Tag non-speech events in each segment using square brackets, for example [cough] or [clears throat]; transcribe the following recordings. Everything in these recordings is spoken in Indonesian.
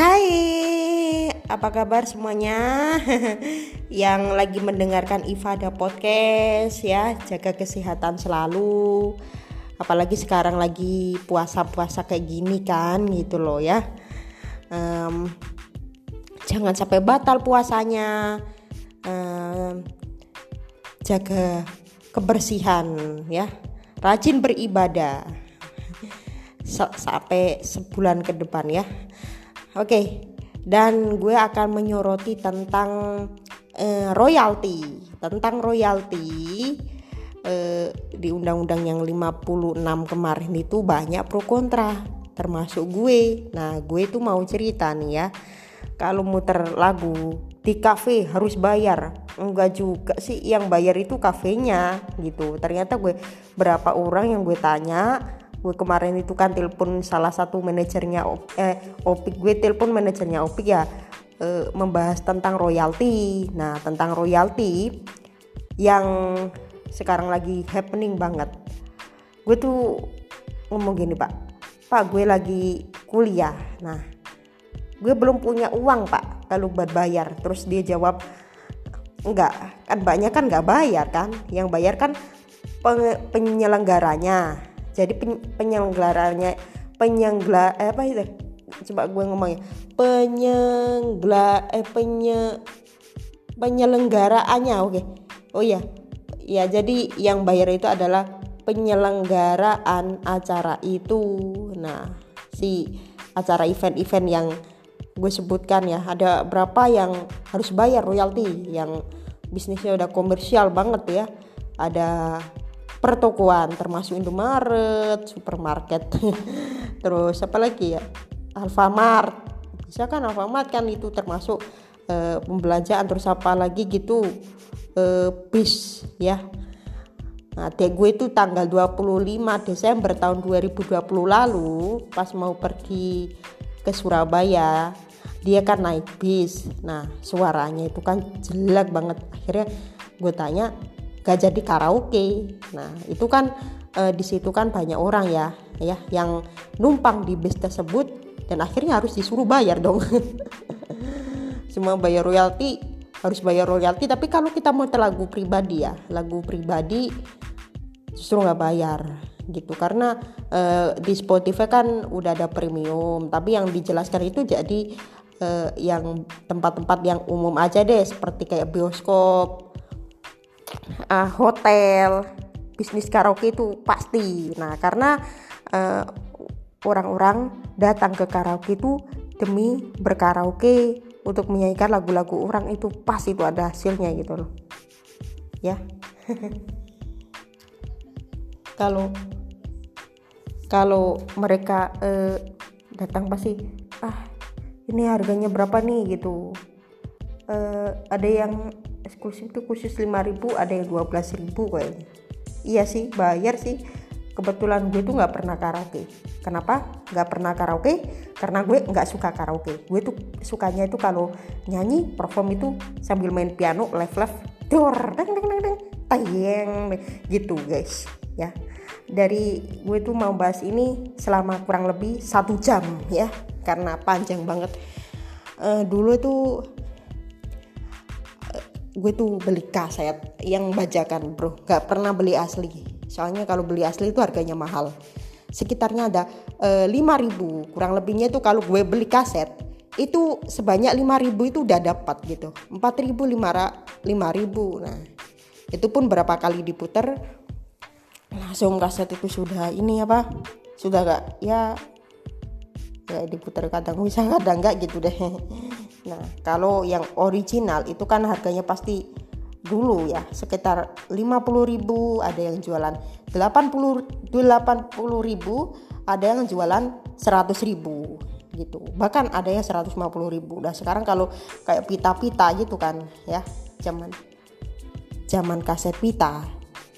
Hai, apa kabar semuanya [laughs] yang lagi mendengarkan Ifada Podcast ya, jaga kesehatan selalu. Apalagi sekarang lagi puasa-puasa kayak gini kan gitu loh ya. Um, jangan sampai batal puasanya. Um, jaga kebersihan ya, rajin beribadah sampai sebulan ke depan ya. Oke, dan gue akan menyoroti tentang uh, royalti, tentang royalti uh, di undang-undang yang 56 kemarin itu banyak pro kontra, termasuk gue. Nah, gue itu mau cerita nih ya. Kalau muter lagu di kafe harus bayar enggak juga sih yang bayar itu kafenya gitu ternyata gue berapa orang yang gue tanya gue kemarin itu kan telepon salah satu manajernya eh Opik gue telepon manajernya Opik ya eh, membahas tentang royalti. Nah tentang royalti yang sekarang lagi happening banget. Gue tuh ngomong gini pak. Pak gue lagi kuliah. Nah gue belum punya uang pak kalau buat bayar. Terus dia jawab enggak kan banyak kan nggak bayar kan? Yang bayar kan penyelenggaranya jadi penyelenggaranya penyelenggara eh, apa itu? Coba gue ngomongnya. Penyelenggara eh penye penyelenggaraannya oke. Okay. oh ya ya jadi yang bayar itu adalah penyelenggaraan acara itu. Nah si acara event-event yang gue sebutkan ya ada berapa yang harus bayar royalti? Yang bisnisnya udah komersial banget ya. Ada pertokoan termasuk Indomaret, supermarket. [laughs] Terus apa lagi ya? Alfamart. Bisa kan Alfamart kan itu termasuk uh, pembelanjaan terus apa lagi gitu uh, bis ya. Nah, adek gue itu tanggal 25 Desember tahun 2020 lalu pas mau pergi ke Surabaya dia kan naik bis nah suaranya itu kan jelek banget akhirnya gue tanya gak jadi karaoke. Nah itu kan e, di situ kan banyak orang ya ya yang numpang di bus tersebut dan akhirnya harus disuruh bayar dong. [laughs] Semua bayar royalti harus bayar royalti. Tapi kalau kita mau lagu pribadi ya lagu pribadi justru nggak bayar gitu. Karena e, di Spotify kan udah ada premium tapi yang dijelaskan itu jadi e, yang tempat-tempat yang umum aja deh seperti kayak bioskop uh, hotel, bisnis karaoke itu pasti. Nah, karena uh, orang-orang datang ke karaoke itu demi berkaraoke untuk menyanyikan lagu-lagu orang itu pas itu ada hasilnya gitu loh. Ya. [laughs] kalau kalau mereka uh, datang pasti ah ini harganya berapa nih gitu. Uh, ada yang eksklusif tuh khusus 5000 ada yang 12000 kayaknya. Iya sih bayar sih. Kebetulan gue tuh nggak pernah karaoke. Kenapa? Nggak pernah karaoke karena gue nggak suka karaoke. Gue tuh sukanya itu kalau nyanyi perform itu sambil main piano live live dor deng deng deng deng tayeng gitu guys ya. Dari gue tuh mau bahas ini selama kurang lebih satu jam ya karena panjang banget. Uh, dulu tuh gue tuh beli kaset yang bajakan bro. Gak pernah beli asli. Soalnya kalau beli asli itu harganya mahal. Sekitarnya ada e, eh, 5000 kurang lebihnya itu kalau gue beli kaset itu sebanyak 5000 itu udah dapat gitu. 4000 5000 nah itu pun berapa kali diputer langsung kaset itu sudah ini apa sudah gak ya ya diputar kadang bisa kadang enggak gitu deh. [laughs] Nah, kalau yang original itu kan harganya pasti dulu ya sekitar 50.000 ada yang jualan. 80 80.000 ada yang jualan 100.000 gitu. Bahkan ada yang 150.000 nah sekarang kalau kayak pita-pita gitu kan ya zaman zaman kaset pita.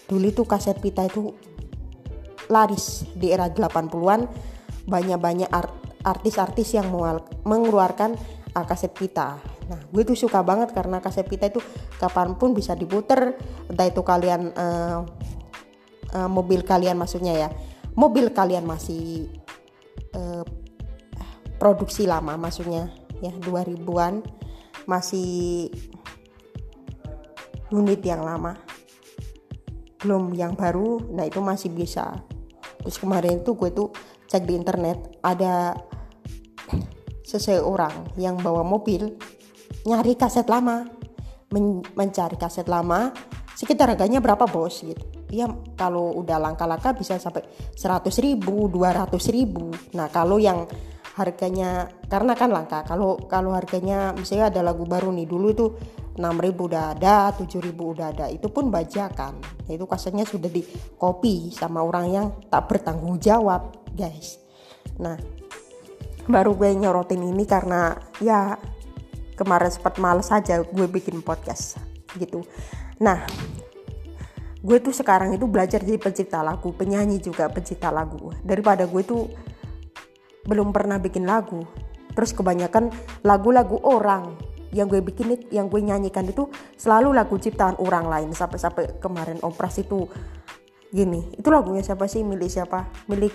Dulu itu kaset pita itu laris di era 80-an banyak-banyak artis-artis yang mengeluarkan uh, kaset pita. Nah, gue tuh suka banget karena kaset pita itu kapan pun bisa diputer, entah itu kalian uh, uh, mobil kalian maksudnya ya, mobil kalian masih uh, produksi lama maksudnya ya 2000-an masih unit yang lama. Belum yang baru nah itu masih bisa. Terus kemarin itu gue tuh cek di internet ada seseorang yang bawa mobil nyari kaset lama. Men mencari kaset lama sekitar harganya berapa bos? Gitu. Ya kalau udah langka-langka bisa sampai 100 ribu 200 ribu. Nah kalau yang harganya karena kan langka kalau kalau harganya misalnya ada lagu baru nih dulu itu 6000 udah ada 7000 udah ada itu pun bajakan. Itu kasetnya sudah di copy sama orang yang tak bertanggung jawab guys. Nah baru gue nyorotin ini karena ya kemarin sempat males aja gue bikin podcast gitu. Nah gue tuh sekarang itu belajar jadi pencipta lagu penyanyi juga pencipta lagu. Daripada gue tuh belum pernah bikin lagu terus kebanyakan lagu-lagu orang yang gue bikin yang gue nyanyikan itu selalu lagu ciptaan orang lain. Sampai-sampai kemarin opras itu gini itu lagunya siapa sih? Milik siapa? Milik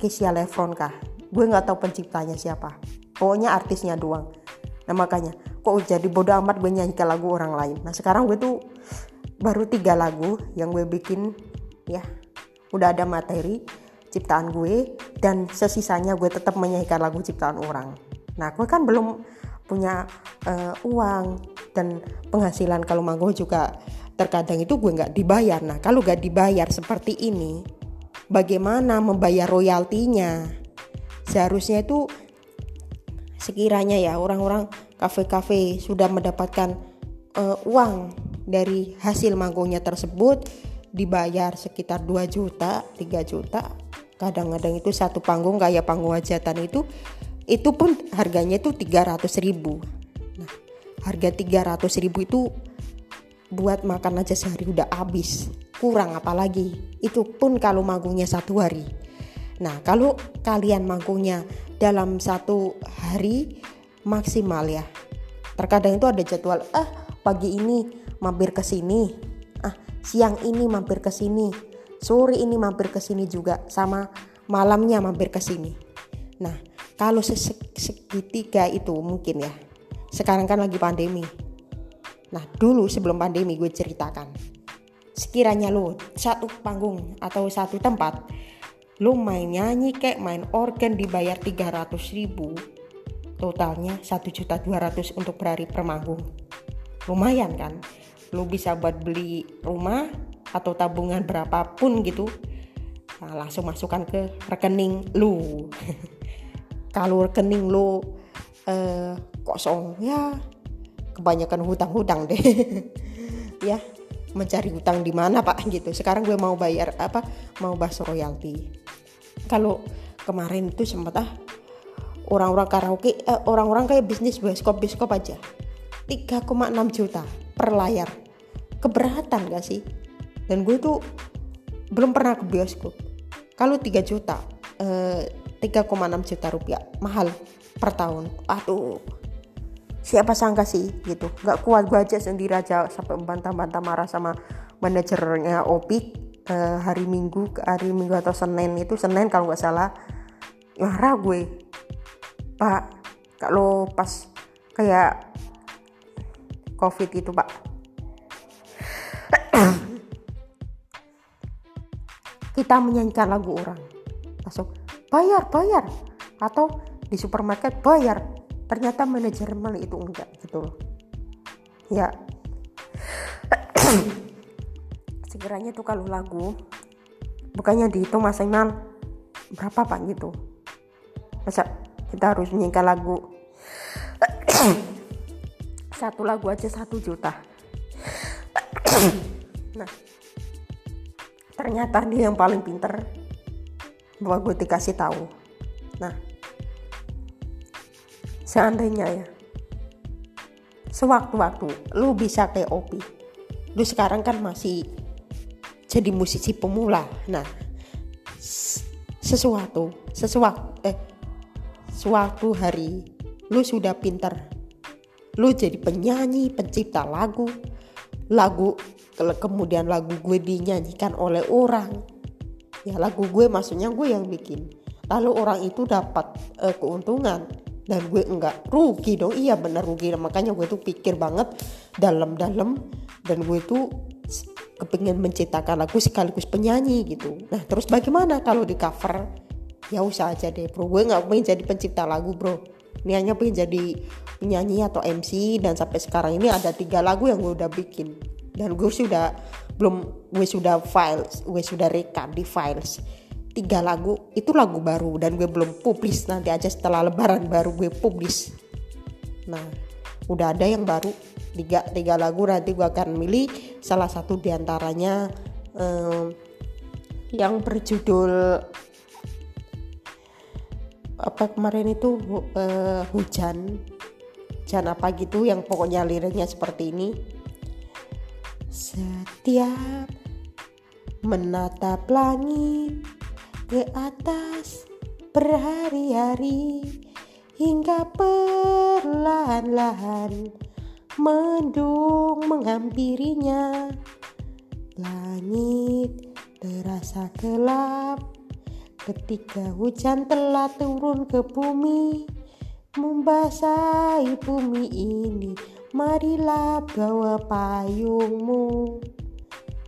Kesia Lefron kah gue nggak tahu penciptanya siapa. Pokoknya artisnya doang. Nah makanya kok jadi bodoh amat gue nyanyikan lagu orang lain. Nah sekarang gue tuh baru tiga lagu yang gue bikin ya udah ada materi ciptaan gue dan sesisanya gue tetap menyanyikan lagu ciptaan orang. Nah gue kan belum punya uh, uang dan penghasilan kalau manggung juga terkadang itu gue nggak dibayar. Nah kalau nggak dibayar seperti ini bagaimana membayar royaltinya seharusnya itu sekiranya ya orang-orang kafe-kafe sudah mendapatkan uh, uang dari hasil manggungnya tersebut dibayar sekitar 2 juta 3 juta kadang-kadang itu satu panggung kayak panggung hajatan itu itu pun harganya itu 300 ribu. Nah harga 300 ribu itu buat makan aja sehari udah habis kurang apalagi. Itu pun kalau manggungnya satu hari nah kalau kalian manggungnya dalam satu hari maksimal ya terkadang itu ada jadwal ah pagi ini mampir ke sini ah siang ini mampir ke sini sore ini mampir ke sini juga sama malamnya mampir ke sini. Nah, kalau segitiga itu mungkin ya. Sekarang kan lagi pandemi. Nah, dulu sebelum pandemi gue ceritakan. Sekiranya lo satu panggung atau satu tempat lo main nyanyi kayak main organ dibayar 300 ribu. Totalnya 1 juta 200 untuk berhari per manggung lumayan kan? Lo bisa buat beli rumah atau tabungan berapapun gitu. Nah, langsung masukkan ke rekening lu. [laughs] Kalau rekening lu eh, kosong ya kebanyakan hutang-hutang deh. [laughs] Ya mencari hutang di mana pak? Gitu. Sekarang gue mau bayar apa? Mau bahas royalti kalau kemarin itu sempat ah orang-orang karaoke eh, orang-orang kayak bisnis bioskop bioskop aja 3,6 juta per layar. Keberatan gak sih? Dan gue tuh belum pernah ke bioskop. Kalau 3 juta eh, 3,6 juta rupiah mahal per tahun. Aduh siapa sangka sih gitu. Nggak kuat gue aja sendiri aja sampai bantah-bantah marah sama manajernya Opik eh, hari Minggu hari Minggu atau Senin itu Senin kalau nggak salah marah gue pak kalau pas kayak covid itu pak. Kita menyanyikan lagu orang. Langsung bayar bayar. Atau di supermarket bayar. Ternyata manajemen itu enggak gitu loh. Ya sekiranya tuh kalau lagu. Bukannya dihitung maksimal berapa pak gitu? Masa kita harus menyanyikan lagu? [coughs] Satu lagu aja satu juta. [coughs] Nah ternyata dia yang paling pinter. Bahwa gue dikasih tahu. Nah seandainya ya sewaktu-waktu lu bisa Opi lu sekarang kan masih jadi musisi pemula. Nah sesuatu sesuatu eh suatu hari lu sudah pinter lu jadi penyanyi pencipta lagu lagu kemudian lagu gue dinyanyikan oleh orang. Ya lagu gue maksudnya gue yang bikin. Lalu orang itu dapat uh, keuntungan. Dan gue enggak rugi dong. Iya bener rugi. Makanya gue tuh pikir banget dalam-dalam. Dan gue tuh kepingin menciptakan lagu sekaligus penyanyi gitu. Nah terus bagaimana kalau di cover? Ya usah aja deh bro. Gue nggak pengen jadi pencipta lagu bro. Ini hanya pengen jadi penyanyi atau MC dan sampai sekarang ini ada tiga lagu yang gue udah bikin. Dan gue sudah belum gue sudah files gue sudah rekam di files tiga lagu. Itu lagu baru dan gue belum publis nanti aja setelah lebaran baru gue publis nah udah ada yang baru. Tiga tiga lagu nanti gue akan milih. Salah satu di antaranya um, yang berjudul apa kemarin itu uh, hujan. Hujan apa gitu yang pokoknya liriknya seperti ini. Setiap menatap langit ke atas berhari-hari hingga perlahan-lahan mendung menghampirinya. Langit terasa gelap ketika hujan telah turun ke bumi. Membasahi bumi ini marilah bawa payungmu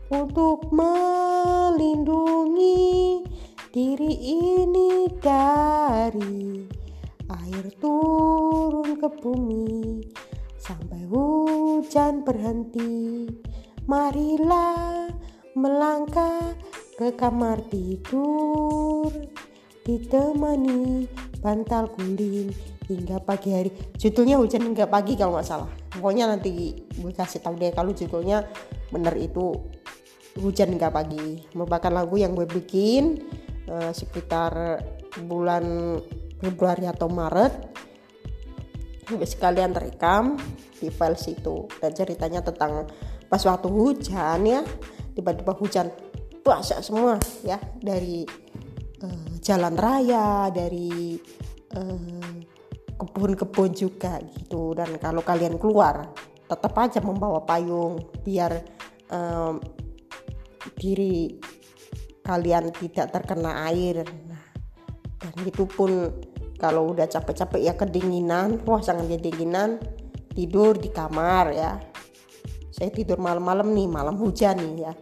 untuk melindungi diri ini dari air turun ke bumi sampai hujan berhenti. Marilah melangkah ke kamar tidur ditemani bantal guling hingga pagi hari. Judulnya hujan hingga pagi kalau nggak salah. Pokoknya nanti gue kasih tahu deh kalau judulnya bener itu hujan hingga pagi. Merupakan lagu yang gue bikin uh, sekitar bulan Februari atau Maret sekalian terekam di file situ. Dan ceritanya tentang pas waktu hujan ya tiba-tiba hujan basah semua ya dari uh, jalan raya dari kebun kebun-kebun juga gitu. Dan kalau kalian keluar tetap aja membawa payung biar um, diri kalian tidak terkena air. Nah, dan itu pun kalau udah capek-capek ya kedinginan wah sangat kedinginan tidur di kamar ya. Saya tidur malam-malam nih malam hujan nih ya.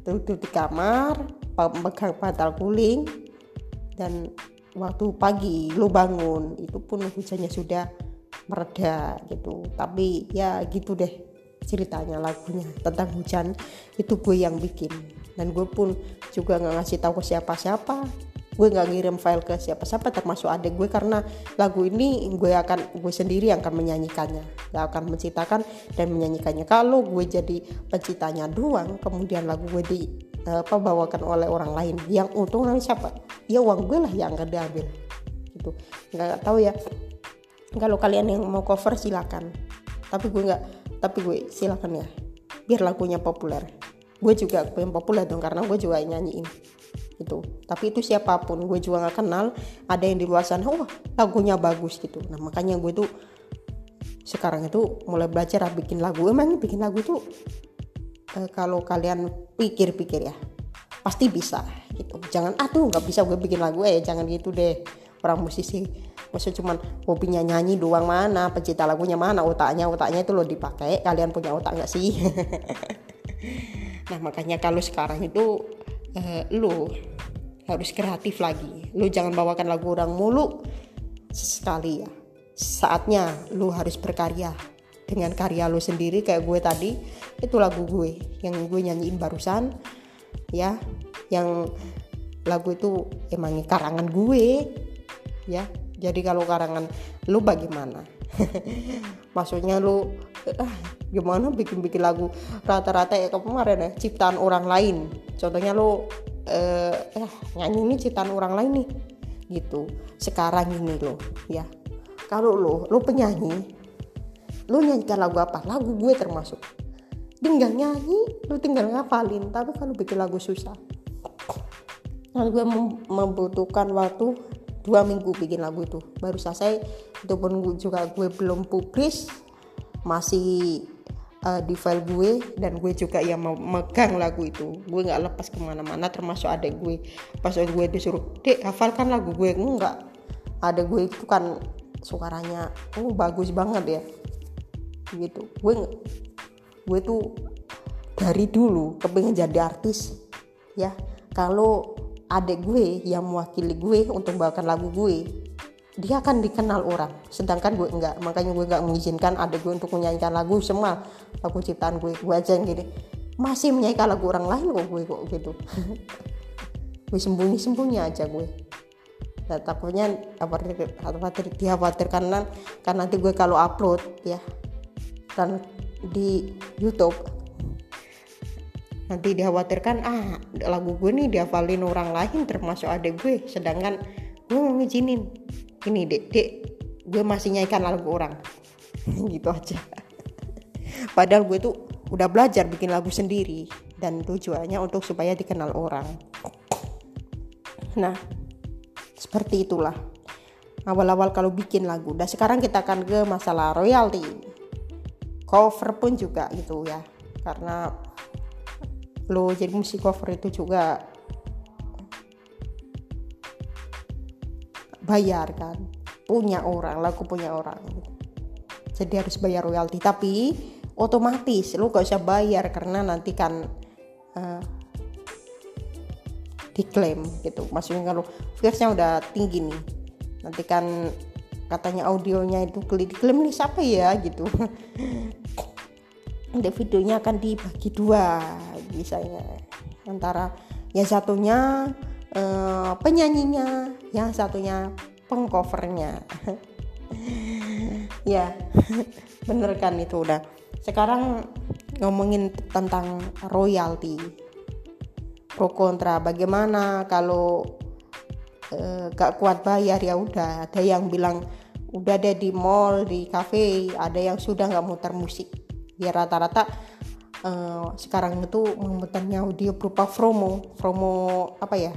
Tidur di kamar pegang bantal guling dan waktu pagi lu bangun itu pun hujannya sudah mereda gitu. Tapi ya gitu deh ceritanya lagunya tentang hujan. Itu gue yang bikin. Dan gue pun juga nggak ngasih tahu ke siapa-siapa gue nggak ngirim file ke siapa-siapa termasuk adik gue karena lagu ini gue akan gue sendiri yang akan menyanyikannya. Gak akan menciptakan dan menyanyikannya. Kalau gue jadi penciptanya doang kemudian lagu gue di apa bawakan oleh orang lain yang untung nanti siapa? Ya uang gue lah yang akan diambil. Gitu. Nggak tahu ya. Kalau kalian yang mau cover silakan. Tapi gue nggak tapi gue silakan ya. Biar lagunya populer. Gue juga pengen populer dong karena gue juga nyanyiin gitu. Tapi itu siapa pun gue juga nggak kenal ada yang di luar sana wah lagunya bagus gitu. Nah makanya gue tuh sekarang itu mulai belajar bikin lagu. Emang bikin lagu tuh e, kalau kalian pikir-pikir ya pasti bisa gitu. Jangan aduh nggak bisa gue bikin lagu eh jangan gitu deh. Orang musisi maksud cuman hobinya nyanyi doang mana pencipta lagunya mana otaknya otaknya itu lo dipakai. Kalian punya otak nggak sih? [laughs] Nah makanya kalau sekarang itu uh, lu harus kreatif lagi. Lu jangan bawakan lagu orang mulu sekali ya. Saatnya lu harus berkarya dengan karya lu sendiri kayak gue tadi. Itu lagu gue yang gue nyanyiin barusan ya. Yang lagu itu emangnya karangan gue ya. Jadi kalau karangan lu bagaimana? [laughs] Maksudnya lu ah, gimana bikin-bikin lagu rata-rata ya kemarin ya ciptaan orang lain. Contohnya lo eh, eh nyanyi ini ciptaan orang lain nih gitu. Sekarang ini lo ya. Kalau lo lo penyanyi lo nyanyikan lagu apa? Lagu gue termasuk. Tinggal nyanyi lo tinggal ngapalin. Tapi kalau bikin lagu susah dan gue membutuhkan waktu dua minggu bikin lagu itu. Baru selesai itu pun juga gue belum publish masih uh, di file gue dan gue juga yang megang lagu itu. Gue nggak lepas ke mana-mana termasuk adik gue. Pas gue disuruh dek hafalkan lagu gue. Enggak. Ada gue itu kan suaranya oh bagus banget ya. Gitu. Gue gue tuh dari dulu kepengen jadi artis ya. Kalau adik gue yang mewakili gue untuk membawakan lagu gue dia akan dikenal orang. Sedangkan gue enggak makanya gue enggak mengizinkan adik gue untuk menyanyikan lagu semua lagu ciptaan gue gue aja yang gini. Masih menyanyikan lagu orang lain kok gue kok gitu. [laughs] Gue sembunyi sembunyi aja gue. Nah, takutnya apa khawatir dikhawatirkan kan karena nanti gue kalau upload ya dan di YouTube. Nanti dikhawatirkan ah lagu gue nih dihafalin orang lain termasuk adik gue. Sedangkan gue mau ngizinin ini dek dek gue masih nyanyikan lagu orang [laughs] gitu aja padahal gue tuh udah belajar bikin lagu sendiri dan tujuannya untuk supaya dikenal orang nah seperti itulah awal-awal kalau bikin lagu. Dan sekarang kita akan ke masalah royalti. Cover pun juga gitu ya. Karena lo jadi musik cover itu juga bayar kan. Punya orang, lagu punya orang. Jadi harus bayar royalti. Tapi otomatis lo gak usah bayar karena nanti kan uh, diklaim gitu maksudnya kalau viewsnya udah tinggi nih nanti kan katanya audionya itu diklaim nih siapa ya gitu [laughs] nanti videonya akan dibagi dua misalnya antara yang satunya eh, penyanyinya yang satunya pengcovernya. [laughs] Ya [laughs] bener kan itu udah. Sekarang ngomongin tentang royalti. Pro kontra bagaimana kalau e, gak kuat bayar? Ya udah ada yang bilang udah ada di mall di cafe ada yang sudah nggak muter musik. Ya rata-rata e, sekarang itu memutarnya audio berupa promo promo apa ya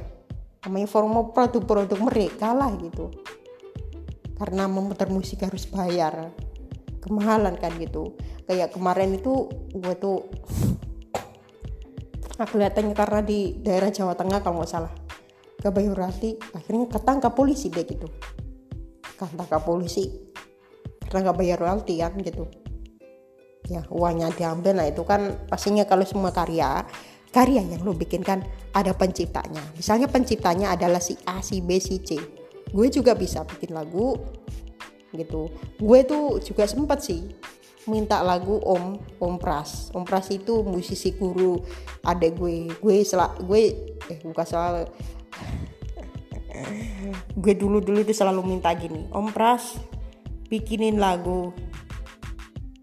promo produk-produk mereka lah gitu. Karena memutar musik harus bayar kemahalan kan gitu. Kayak kemarin itu gue tuh [sniffs] nah kelihatannya karena di daerah Jawa Tengah kalau nggak salah. Ke Bayu Rati akhirnya ketangkap polisi deh gitu. Ketangkap polisi. Karena nggak bayar royalti kan gitu. Ya uangnya diambil. Nah itu kan pastinya kalau semua karya karya yang lo bikin kan ada penciptanya. Misalnya penciptanya adalah si A si B si C. Gue juga bisa bikin lagu gitu. Gue tuh juga sempat sih minta lagu Om Om Pras. Om Pras itu musisi guru adek gue. Gue sel gue eh bukan soal [laughs] gue dulu dulu itu selalu minta gini Om Pras bikinin lagu.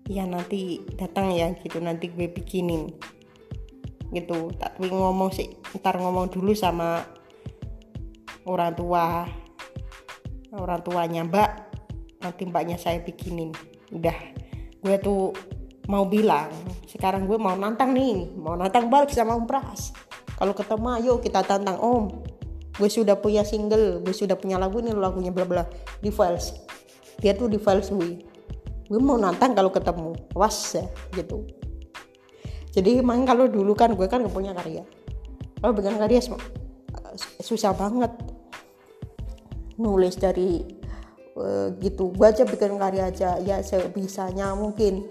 Ya nanti datang ya gitu. Nanti gue bikinin gitu. Tapi ngomong sih ntar ngomong dulu sama orang tua. Orang tuanya mbak nanti mbaknya saya bikinin. Udah. Gue tuh mau bilang sekarang gue mau nantang nih mau nantang balik sama Om Pras. Kalau ketemu ayo kita tantang Om. Gue sudah punya single gue sudah punya lagu nih lagunya bla bla di files dia tuh di files gue gue mau nantang kalau ketemu. Was ya gitu jadi emang kalau dulu kan gue kan gak punya karya. Kalau bikin karya susah banget. Nulis dari uh, gitu. Gue aja bikin karya aja ya sebisanya mungkin.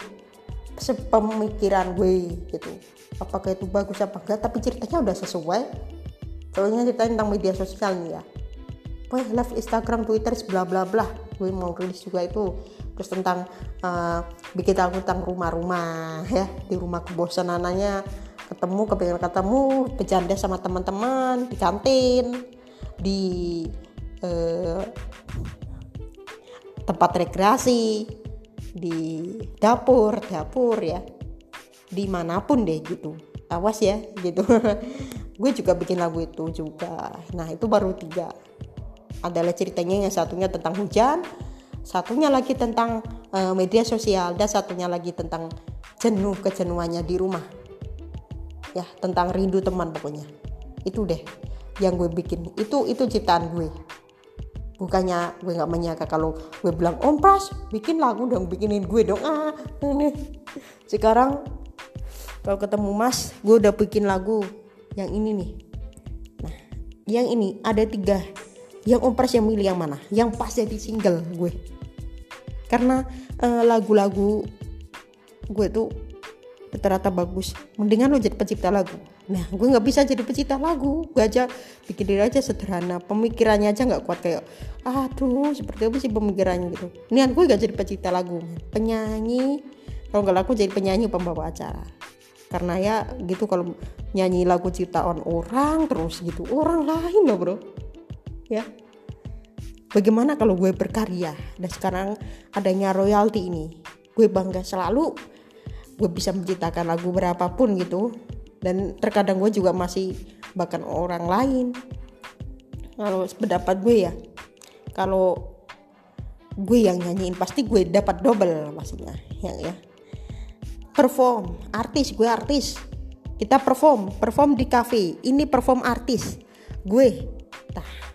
Sepemikiran gue gitu. Apakah itu bagus apa enggak tapi ceritanya udah sesuai. Soalnya cerita tentang media sosial nih ya. Wah, live Instagram, Twitter, bla bla bla. Gue mau rilis juga itu. Terus tentang uh, bikin tahu tentang rumah-rumah ya. Di rumah kebosanannya ketemu kepengen ketemu bercanda sama teman-teman di kantin di uh, tempat rekreasi di dapur dapur ya. Di mana pun deh gitu. Awas ya gitu. [laughs] Gue juga bikin lagu itu juga. Nah itu baru tiga. Adalah ceritanya yang satunya tentang hujan satunya lagi tentang uh, media sosial dan satunya lagi tentang jenuh kejenuhannya di rumah. Ya tentang rindu teman pokoknya. Itu deh yang gue bikin. Itu itu ciptaan gue. Bukannya gue nggak menyangka kalau gue bilang om pras bikin lagu dong bikinin gue dong. Ah ini. Sekarang kalau ketemu mas gue udah bikin lagu yang ini nih. Nah yang ini ada tiga. Yang om pras yang milih yang mana? Yang pas jadi single gue karena uh, lagu-lagu gue tuh rata-rata bagus. Mendingan lo jadi pencipta lagu. Nah gue nggak bisa jadi pencipta lagu. Gue aja bikin diri aja sederhana. Pemikirannya aja nggak kuat kayak aduh seperti apa sih pemikirannya? gitu. Niat gue gak jadi pencipta lagu. Penyanyi kalau nggak lagu jadi penyanyi pembawa acara. Karena ya gitu kalau nyanyi lagu ciptaan orang terus gitu orang lain loh bro. Ya bagaimana kalau gue berkarya? Dan sekarang adanya royalti ini. Gue bangga selalu gue bisa menciptakan lagu berapapun gitu. Dan terkadang gue juga masih bahkan orang lain. Kalau pendapat gue ya kalau gue yang nyanyiin pasti gue dapat double maksudnya ya ya. Perform artis gue artis. Kita perform perform di cafe. Ini perform artis. Gue tah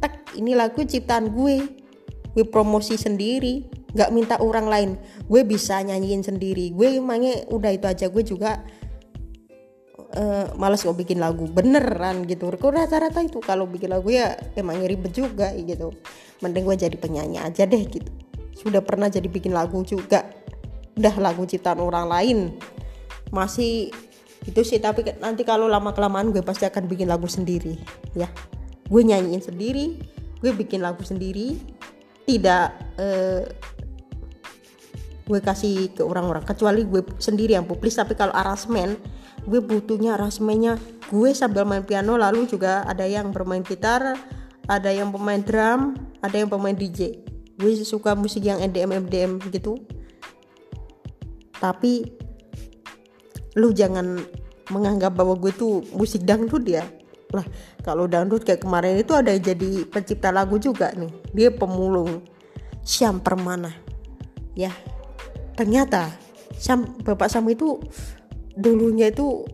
tak ini lagu ciptaan gue. Gue promosi sendiri nggak minta orang lain. Gue bisa nyanyiin sendiri. Gue emangnya udah itu aja. Gue juga uh, males kok bikin lagu. Beneran gitu. Kok rata-rata itu kalau bikin lagu ya emangnya ribet juga gitu. Mending gue jadi penyanyi aja deh gitu. Sudah pernah jadi bikin lagu juga. Udah lagu ciptaan orang lain. Masih itu sih. Tapi nanti kalau lama kelamaan gue pasti akan bikin lagu sendiri. Ya gue nyanyiin sendiri gue bikin lagu sendiri. Tidak uh, gue kasih ke orang-orang kecuali gue sendiri yang publis. Tapi kalau aransemen gue butuhnya aransemennya gue sambil main piano lalu juga ada yang bermain gitar ada yang pemain drum ada yang pemain DJ gue suka musik yang EDM EDM gitu. Tapi lu jangan menganggap bahwa gue tuh musik dangdut ya lah kalau dangdut kayak kemarin itu ada yang jadi pencipta lagu juga nih. Dia pemulung Syam Permana. Ya ternyata Sam, Bapak Sam itu dulunya itu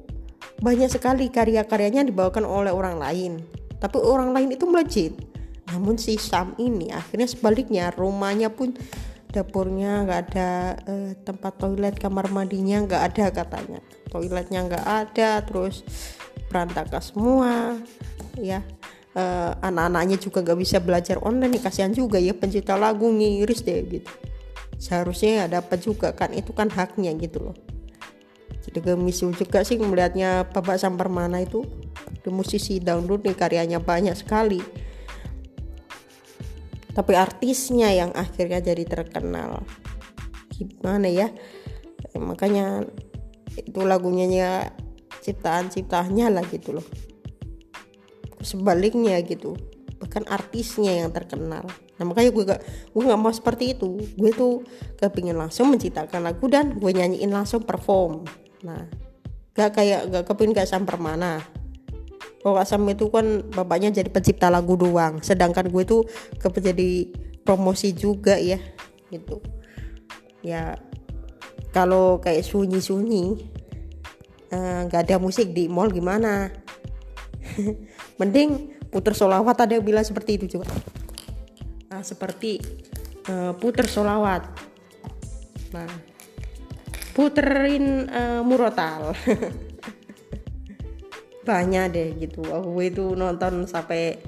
banyak sekali karya-karyanya dibawakan oleh orang lain. Tapi orang lain itu melejit. Namun si Sam ini akhirnya sebaliknya rumahnya pun dapurnya nggak ada eh, tempat toilet kamar mandinya nggak ada katanya. Toiletnya nggak ada terus berantakan semua ya. Eh, anak-anaknya juga nggak bisa belajar online nih kasihan juga ya pencipta lagu ngiris deh gitu. Seharusnya ya dapat juga kan itu kan haknya gitu loh. Jadi gemisu juga sih melihatnya Bapak Sampermana itu di musisi dangdut nih karyanya banyak sekali tapi artisnya yang akhirnya jadi terkenal. Gimana ya? Makanya itu lagunya ya ciptaan-ciptaannya lah gitu loh. Sebaliknya gitu. Bahkan artisnya yang terkenal. Nah makanya gue gak gue gak mau seperti itu. Gue tuh kepingin langsung menciptakan lagu dan gue nyanyiin langsung perform. Nah gak kayak gak kepingin gak samper mana kalau Sam itu kan bapaknya jadi pencipta lagu doang. Sedangkan gue tuh kepingin jadi promosi juga ya gitu. Ya kalau kayak sunyi-sunyi eh, nggak ada musik di mall gimana? [laughs] Mending puter solawat ada yang bilang seperti itu juga. Nah, seperti uh, puter solawat. Nah puterin uh, murotal [laughs] banyak deh gitu. Aku itu nonton sampai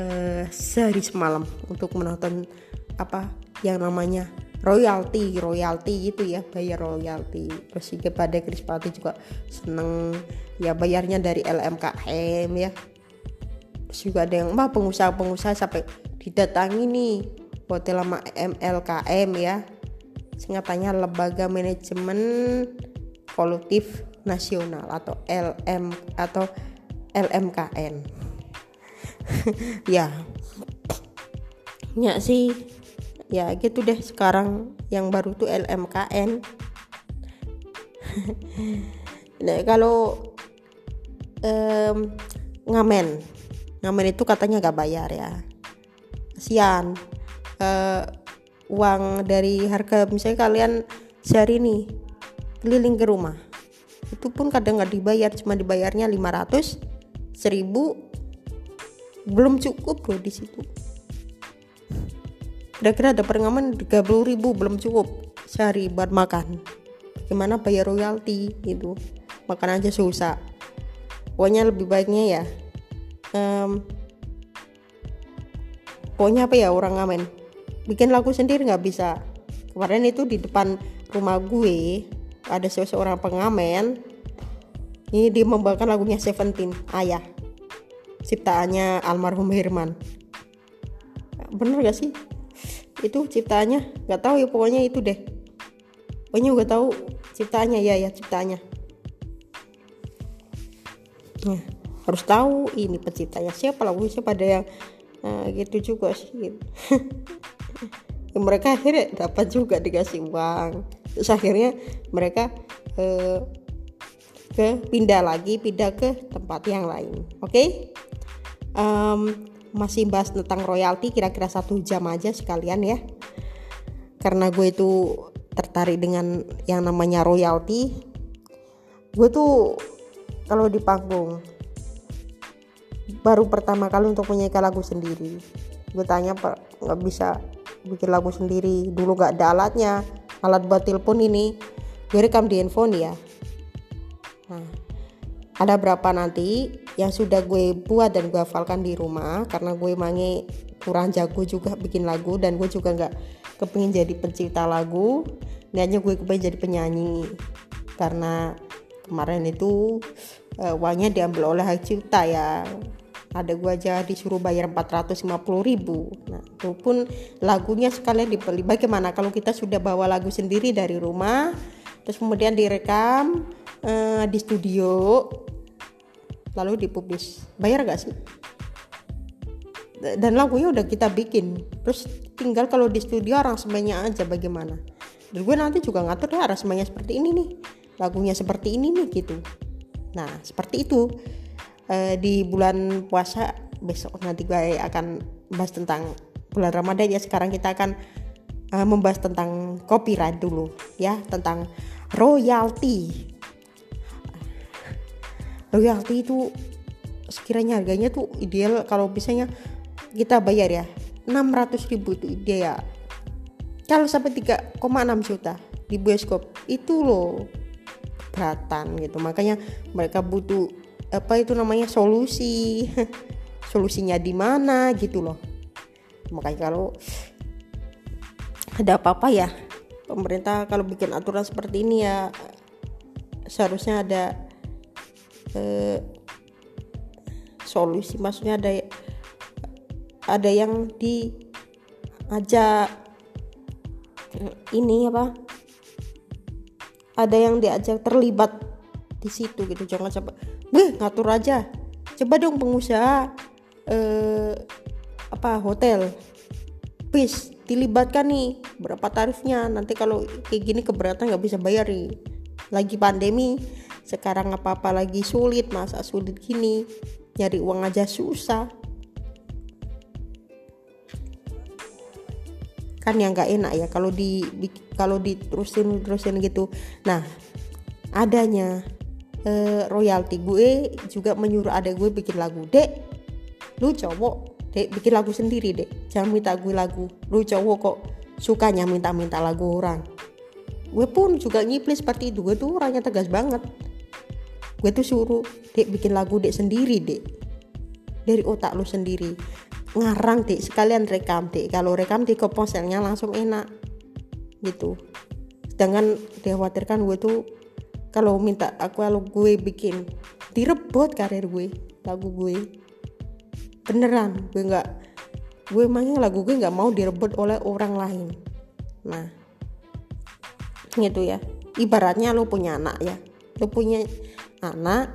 uh, sehari semalam untuk menonton apa yang namanya royalti royalti gitu ya bayar royalti. Terus juga pada Krispati juga seneng ya bayarnya dari LMKM ya. Terus juga ada yang mah pengusaha-pengusaha sampai didatangi nih hotel lama MLKM ya. Singkatannya lembaga manajemen kolektif nasional atau LM atau LMKN [laughs] ya. Ya sih. Ya gitu deh sekarang yang baru tuh LMKN [laughs] nah kalau um, ngamen. Ngamen itu katanya gak bayar ya. Kasihan uh, uang dari harga misalnya kalian sehari nih keliling ke rumah itu pun kadang nggak dibayar cuma dibayarnya 500 1000 belum cukup loh di situ. Kira-kira ada pengaman 30 ribu belum cukup sehari buat makan. Gimana bayar royalti gitu? Makan aja susah. Pokoknya lebih baiknya ya um, pokoknya apa ya orang ngamen. Bikin lagu sendiri nggak bisa. Kemarin itu di depan rumah gue ada seseorang pengamen ini dia membawakan lagunya Seventeen Ayah. Ciptaannya almarhum Herman. Bener gak sih? Itu ciptaannya? Nggak tahu ya pokoknya itu deh. Pokoknya gue tahu ciptaannya. Ya ya ciptaannya. Nah, harus tahu ini penciptanya siapa lagu siapa ada yang nah, gitu juga sih. gitu. [laughs] mereka akhirnya dapat juga dikasih uang. Terus akhirnya mereka eh, ke pindah lagi pindah ke tempat yang lain. Oke? Okay? um, masih bahas tentang royalti kira-kira satu jam aja sekalian ya. Karena gue itu tertarik dengan yang namanya royalti. Gue tuh kalau di panggung baru pertama kali untuk menyanyikan lagu sendiri. Gue tanya nggak bisa bikin lagu sendiri. Dulu gak ada alatnya alat buat telepon ini. Gue rekam di handphone ya. Nah ada berapa nanti yang sudah gue buat dan gue hafalkan di rumah karena gue mangi kurang jago juga bikin lagu dan gue juga nggak kepingin jadi pencipta lagu niatnya gue kepingin jadi penyanyi. Karena kemarin itu uh, uangnya diambil oleh hak cipta ya ada gue aja disuruh bayar 450 ribu. Nah itu pun lagunya sekalian dibeli. Bagaimana kalau kita sudah bawa lagu sendiri dari rumah terus kemudian direkam uh, di studio lalu dipublish bayar gak sih? Dan lagunya udah kita bikin. Terus tinggal kalau di studio aransemennya aja bagaimana. Dan gue nanti juga ngatur ya aransemennya seperti ini nih. Lagunya seperti ini nih gitu. Nah seperti itu e, di bulan puasa besok nanti gue akan bahas tentang bulan Ramadan. Ya sekarang kita akan e, membahas tentang copyright dulu ya tentang royalti. Royalti itu sekiranya harganya tuh ideal kalau misalnya kita bayar ya 600 ribu itu ideal. Kalau sampai 3,6 juta di bioskop itu loh beratan gitu. Makanya mereka butuh apa itu namanya solusi. [laughs] Solusinya di mana gitu loh. Makanya kalau ada apa-apa ya pemerintah kalau bikin aturan seperti ini ya seharusnya ada eh, solusi. Maksudnya ada ada yang diajak ini apa ada yang diajak terlibat di situ gitu. Jangan sampai weh ngatur aja. Coba dong pengusaha eh, apa hotel. Please dilibatkan nih berapa tarifnya. Nanti kalau kayak gini keberatan nggak bisa bayar nih. Lagi pandemi sekarang apa-apa lagi sulit masa sulit gini. Nyari uang aja susah. Kan yang nggak enak ya kalau di, kalau diterusin terusin gitu. Nah adanya e, royalti gue juga menyuruh ada gue bikin lagu dek lu cowok dek bikin lagu sendiri dek. Jangan minta gue lagu lu cowok kok sukanya minta-minta lagu orang. Gue pun juga ngiplis seperti itu gue tuh orangnya tegas banget. Gue tuh suruh dek bikin lagu dek sendiri dek. Dari otak lu sendiri. Ngarang dek sekalian rekam dek. Kalau rekam di komposernya langsung enak. Gitu. Sedangkan dikhawatirkan gue tuh kalau minta aku kalau gue bikin direbut karir gue lagu gue. Beneran gue nggak gue emangnya lagu gue nggak mau direbut oleh orang lain. Nah gitu ya. Ibaratnya lo punya anak ya. Lo punya anak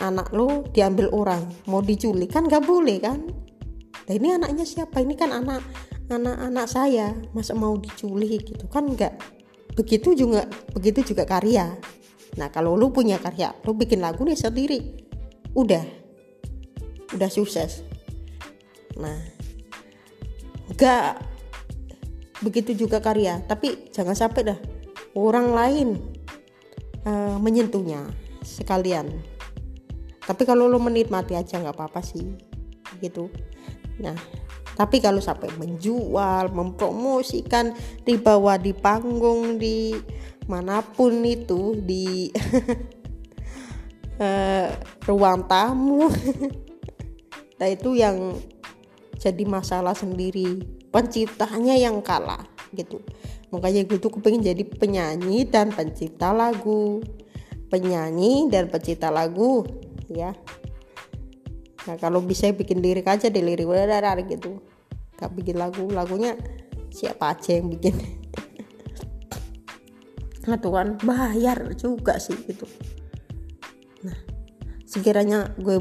anak lu diambil orang. Mau diculik kan gak boleh kan? Nah ini anaknya siapa? Ini kan anak anak-anak saya. Masa mau diculik gitu? Kan enggak begitu juga begitu juga karya nah kalau lu punya karya lu bikin lagu nih sendiri. Udah. Udah sukses. Nah enggak begitu juga karya tapi jangan sampai dah orang lain uh, menyentuhnya sekalian. Tapi kalau lo menikmati aja nggak apa-apa sih gitu. Nah tapi kalau sampai menjual mempromosikan dibawa di panggung di mana pun itu di uh, [laughs] ruang tamu. [laughs] Nah itu yang jadi masalah sendiri. Penciptanya yang kalah gitu. Makanya gue tuh kepengen jadi penyanyi dan pencipta lagu. Penyanyi dan pencipta lagu ya. Nah kalau bisa bikin lirik aja deh lirik gitu. Gak bikin lagu lagunya siapa aja yang bikin [laughs] nah tuh kan bayar juga sih gitu. Nah sekiranya gue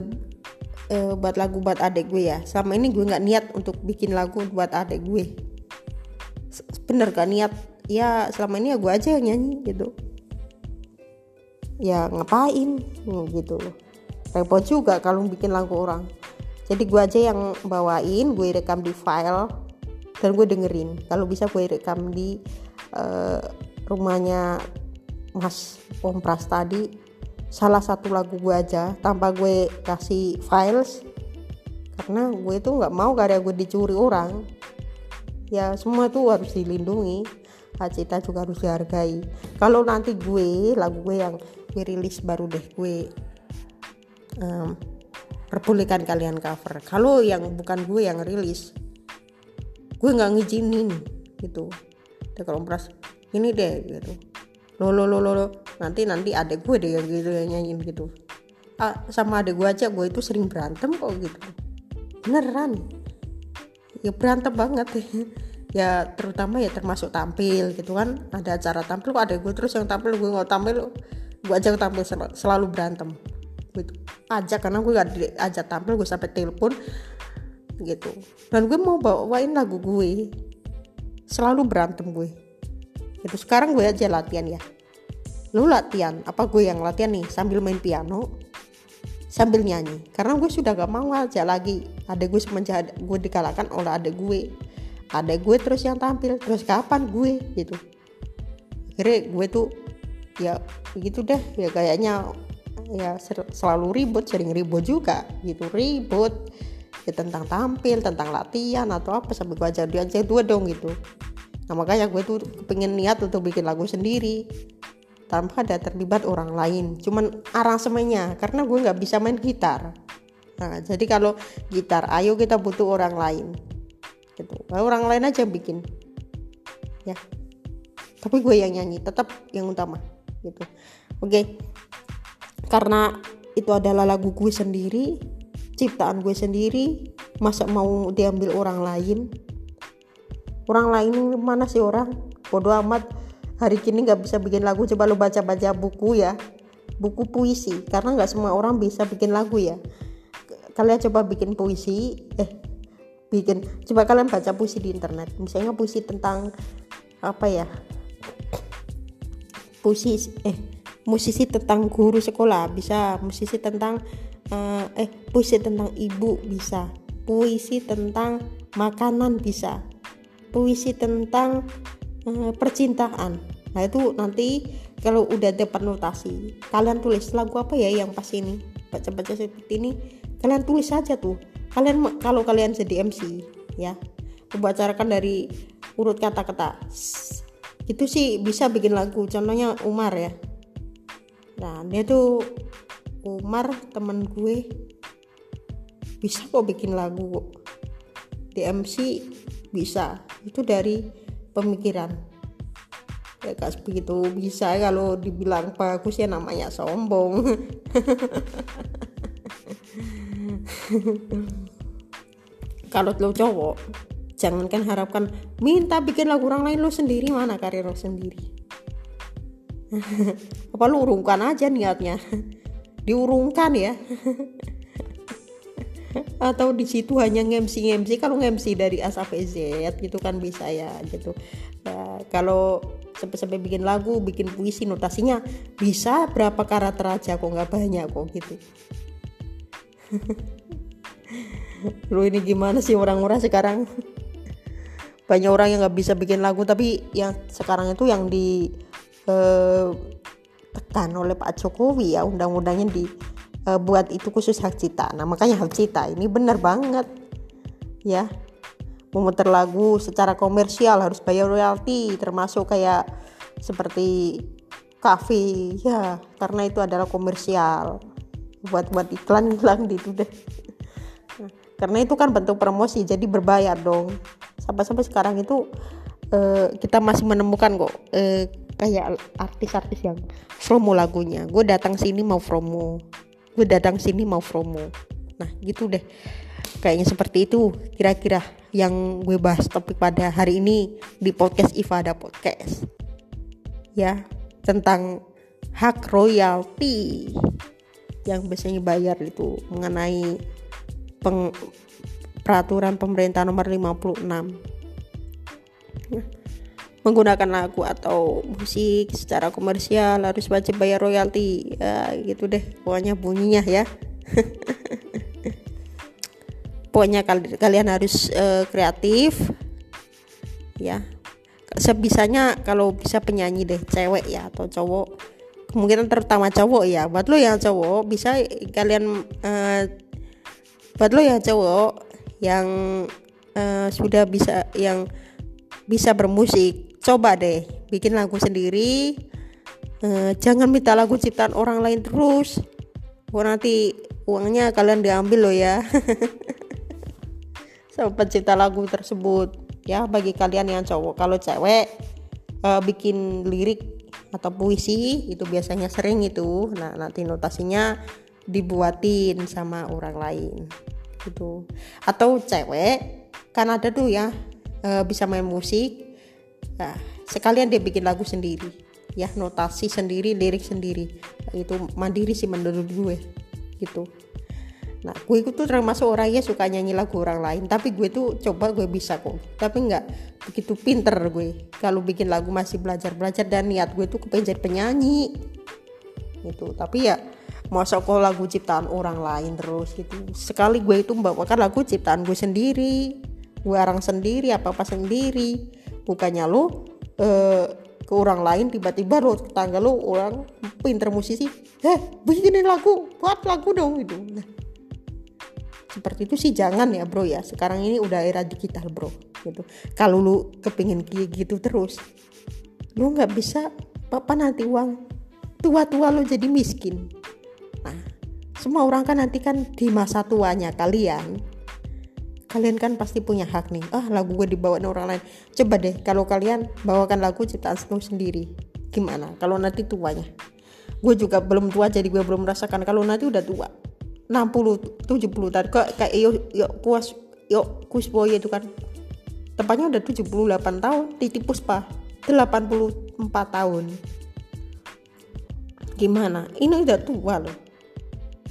uh, buat lagu buat adik gue ya selama ini gue nggak niat untuk bikin lagu buat adik gue. Bener gak niat? Ya selama ini ya gue aja yang nyanyi gitu. Ya ngapain? Gitu. Repot juga kalau bikin lagu orang. Jadi gue aja yang bawain gue rekam di file dan gue dengerin. Kalau bisa gue rekam di uh, rumahnya Mas Om Pras tadi salah satu lagu gue aja tanpa gue kasih files karena gue itu nggak mau karya gue dicuri orang. Ya semua tuh harus dilindungi hak cipta juga harus dihargai. Kalau nanti gue lagu gue yang gue rilis baru deh gue um, perbolehkan kalian cover. Kalau yang bukan gue yang rilis gue nggak ngizinin gitu. Kalau ini deh gitu. Lo lo lo lo nanti nanti ada gue deh yang gitu yang nyanyiin gitu. Ah, sama ada gue aja gue itu sering berantem kok gitu. Beneran. Ya berantem banget [laughs] ya terutama ya termasuk tampil gitu kan. Ada acara tampil kok ada gue terus yang tampil gue nggak tampil gue aja tampil sel selalu berantem gitu. Aja karena gue gak aja tampil gue sampai telepon gitu. Dan gue mau bawain lagu gue. Selalu berantem gue itu sekarang gue aja latihan ya. Lu latihan apa gue yang latihan nih? Sambil main piano sambil nyanyi. Karena gue sudah gak mau aja lagi. Ada gue semenjak gue dikalahkan oleh ada gue. Ada gue terus yang tampil. Terus kapan gue? Gitu. Akhirnya gue tuh ya gitu deh. Ya kayaknya ya selalu ribut sering ribut juga. Gitu ribut. Ya tentang tampil tentang latihan atau apa sampai gue aja dia aja dua dong gitu nah makanya gue tuh pengen niat untuk bikin lagu sendiri tanpa ada terlibat orang lain cuman aransemennya karena gue nggak bisa main gitar. Nah jadi kalau gitar ayo kita butuh orang lain gitu. Nah, orang lain aja bikin ya. Tapi gue yang nyanyi tetap yang utama gitu. Oke okay. karena itu adalah lagu gue sendiri ciptaan gue sendiri masa mau diambil orang lain orang lain mana sih orang? Bodoh amat. Hari kini nggak bisa bikin lagu. Coba lo baca-baca buku ya. Buku puisi. Karena nggak semua orang bisa bikin lagu ya. Kalian coba bikin puisi. Eh bikin. Coba kalian baca puisi di internet. Misalnya puisi tentang apa ya? Puisi eh musisi tentang guru sekolah. Bisa musisi tentang uh, eh puisi tentang ibu bisa. Puisi tentang makanan bisa puisi tentang uh, percintaan. Nah itu nanti kalau udah dapat notasi kalian tulis lagu apa ya yang pas ini? Baca-baca seperti ini kalian tulis saja tuh. Kalian kalau kalian jadi MC ya. Membacarakan dari urut kata-kata. Itu sih bisa bikin lagu contohnya Umar ya. Nah dia tuh Umar temen gue bisa kok bikin lagu di MC bisa itu dari pemikiran. Ya gak begitu bisa kalau dibilang bagus ya namanya sombong. [laughs] Kalau lo cowok jangankan harapkan minta bikin lagu orang lain lo sendiri mana karir lo sendiri? [laughs] Apa lu urungkan aja niatnya? [laughs] Diurungkan ya atau di situ hanya ngemsi ngemsi kalau ngemsi dari A sampai Z gitu kan bisa ya gitu. Ya, kalau sampai-sampai bikin lagu bikin puisi notasinya bisa berapa karakter aja kok nggak banyak kok gitu. [laughs] Lu ini gimana sih orang-orang sekarang? Banyak orang yang nggak bisa bikin lagu tapi yang sekarang itu yang di eh, tekan oleh Pak Jokowi ya undang-undangnya di uh, buat itu khusus hak cipta nah makanya hak cipta ini benar banget. Ya. Memutar lagu secara komersial harus bayar royalti termasuk kayak seperti kafe ya karena itu adalah komersial. Buat buat iklan hilang gitu deh. Nah, karena itu kan bentuk promosi jadi berbayar dong. Sampai sampai sekarang itu uh, kita masih menemukan kok uh, kayak artis-artis yang promo lagunya. Gue datang sini mau promo gue datang sini mau promo. Nah gitu deh. Kayaknya seperti itu kira-kira yang gue bahas topik pada hari ini di podcast Ifada Podcast. Ya tentang hak royalti yang biasanya bayar itu mengenai peng, peraturan pemerintah nomor 56 menggunakan lagu atau musik secara komersial harus wajib bayar royalti. Ya gitu deh. Pokoknya bunyinya ya. [laughs] Pokoknya kal kalian harus uh, kreatif. Ya. Sebisanya kalau bisa penyanyi deh cewek ya atau cowok. Kemungkinan terutama cowok ya. Buat lo yang cowok bisa kalian uh, buat lo yang cowok yang uh, sudah bisa yang bisa bermusik coba deh bikin lagu sendiri. Uh, jangan minta lagu ciptaan orang lain terus. Oh, nanti uangnya kalian diambil loh ya. [laughs] Sama pencipta lagu tersebut. Ya bagi kalian yang cowok. Kalau cewek uh, bikin lirik atau puisi itu biasanya sering itu. Nah nanti notasinya dibuatin sama orang lain. Gitu. Atau cewek kan ada tuh ya uh, bisa main musik Nah, sekalian dia bikin lagu sendiri, ya notasi sendiri, lirik sendiri. Itu mandiri sih menurut gue, gitu. Nah, gue itu termasuk orang yang suka nyanyi lagu orang lain, tapi gue tuh coba gue bisa kok. Tapi nggak begitu pinter gue. Kalau bikin lagu masih belajar-belajar dan niat gue tuh kepengen jadi penyanyi. Gitu. Tapi ya masa kok lagu ciptaan orang lain terus gitu. Sekali gue itu membawakan lagu ciptaan gue sendiri. Gue arang sendiri, apa-apa sendiri bukannya lo uh, ke orang lain tiba-tiba lo tetangga lo orang pinter musisi eh bikinin lagu buat lagu dong gitu. Nah, seperti itu sih jangan ya bro ya. Sekarang ini udah era digital bro gitu. Kalau lu kepingin kayak gitu terus lu nggak bisa apa nanti uang tua-tua lo jadi miskin. Nah semua orang kan nanti kan di masa tuanya kalian kalian kan pasti punya hak nih. Ah lagu gue dibawain orang lain. Coba deh kalau kalian bawakan lagu ciptaan snow sendiri gimana? Kalau nanti tuanya. Gue juga belum tua jadi gue belum merasakan. Kalau nanti udah tua 60 70 tadi kok kayak yo yo kuas yo kusboy itu kan. Tepatnya udah 78 tahun titi puspa 84 tahun. Gimana? Ini udah tua loh.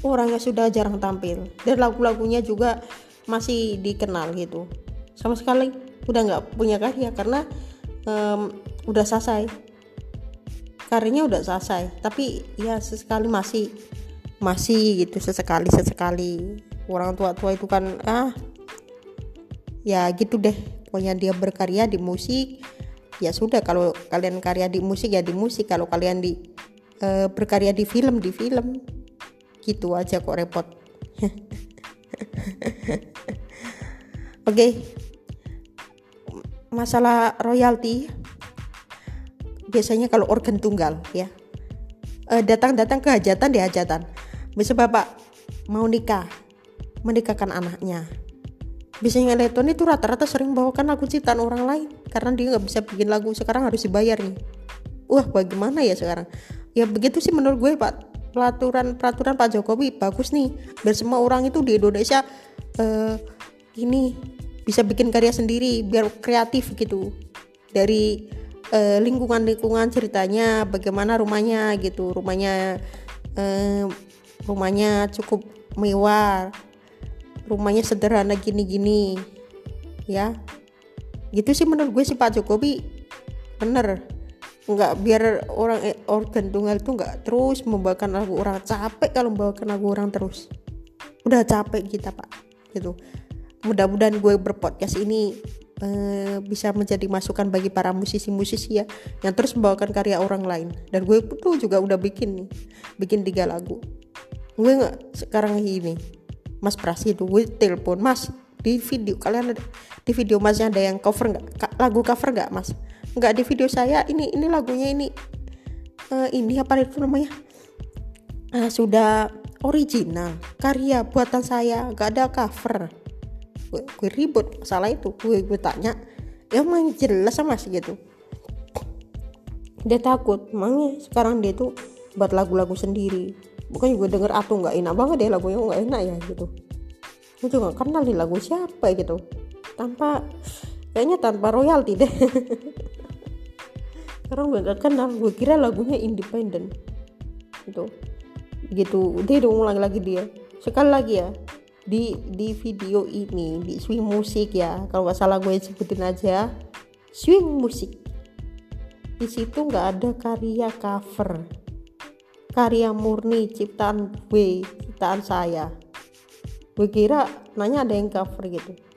Orangnya sudah jarang tampil. Dan lagu-lagunya juga masih dikenal gitu. Sama sekali udah nggak punya karya karena um, udah selesai. Karyanya udah selesai tapi ya sesekali masih masih gitu sesekali sesekali. Orang tua-tua itu kan ah ya gitu deh pokoknya dia berkarya di musik. Ya sudah kalau kalian karya di musik ya di musik. Kalau kalian di uh, berkarya di film di film. Gitu aja kok repot [laughs] [laughs] Oke. Okay. Masalah royalti biasanya kalau organ tunggal ya. Eh, datang-datang ke hajatan di hajatan. Bisa Bapak mau nikah, menikahkan anaknya. Biasanya elektron itu rata-rata sering bawakan lagu ciptaan orang lain karena dia nggak bisa bikin lagu sekarang harus dibayar nih. Wah, bagaimana ya sekarang? Ya begitu sih menurut gue Pak peraturan peraturan Pak Jokowi bagus nih. Biar semua orang itu di Indonesia uh, ini bisa bikin karya sendiri biar kreatif gitu. Dari uh, lingkungan-lingkungan ceritanya bagaimana rumahnya gitu. Rumahnya uh, rumahnya cukup mewah. Rumahnya sederhana gini-gini ya. Gitu sih menurut gue sih Pak Jokowi bener nggak biar orang eh, organ tunggal itu nggak terus membawakan lagu orang. Capek kalau membawakan lagu orang terus. Udah capek kita pak. Gitu. Mudah-mudahan gue berpodcast ini uh, bisa menjadi masukan bagi para musisi-musisi ya yang terus membawakan karya orang lain. Dan gue tuh juga udah bikin nih bikin tiga lagu. Gue nggak sekarang ini Mas Prasi itu gue telepon Mas di video kalian ada di video masnya ada yang cover nggak? Lagu cover nggak Mas nggak di video saya ini ini lagunya ini. Uh, ini apa itu namanya? Uh, sudah original karya buatan saya nggak ada cover. Gue, gue ribut masalah itu. Gue gue tanya ya emang jelas sama sih? Gitu. Dia takut emangnya sekarang dia tuh buat lagu-lagu sendiri? Bukan gue denger atuh nggak enak banget deh lagunya nggak enak ya gitu. Gue juga kenal nih lagu siapa gitu. Tanpa kayaknya tanpa royalti deh [laughs] karena gue gak kenal gue kira lagunya independen gitu. Gitu. Dia udah ulang lagi dia. Sekali lagi ya di di video ini di swing musik ya kalau nggak salah gue sebutin aja swing musik di situ nggak ada karya cover. Karya murni ciptaan gue ciptaan saya. Gue kira nanya ada yang cover gitu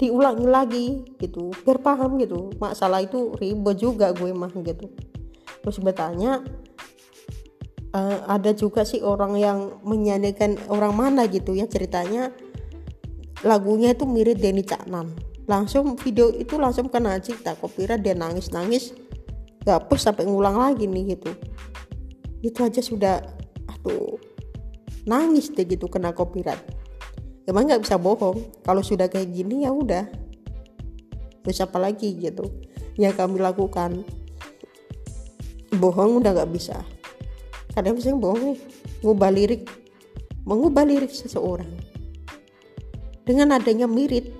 diulangi lagi gitu. Biar paham gitu. Masalah itu ribet juga gue mah gitu. Terus bertanya uh, ada juga sih orang yang menyanyikan orang mana gitu ya? Ceritanya lagunya itu mirip Denny Caknan. Langsung video itu langsung kena cipta kopira dia nangis nangis gak pus sampai ngulang lagi nih gitu. Itu aja sudah aduh nangis deh gitu kena copyright emang nggak bisa bohong. Kalau sudah kayak gini ya udah. Terus apa lagi gitu. Yang kami lakukan. Bohong udah nggak bisa. Kadang bisa bohong nih. Ngubah lirik. Mengubah lirik seseorang. Dengan adanya mirip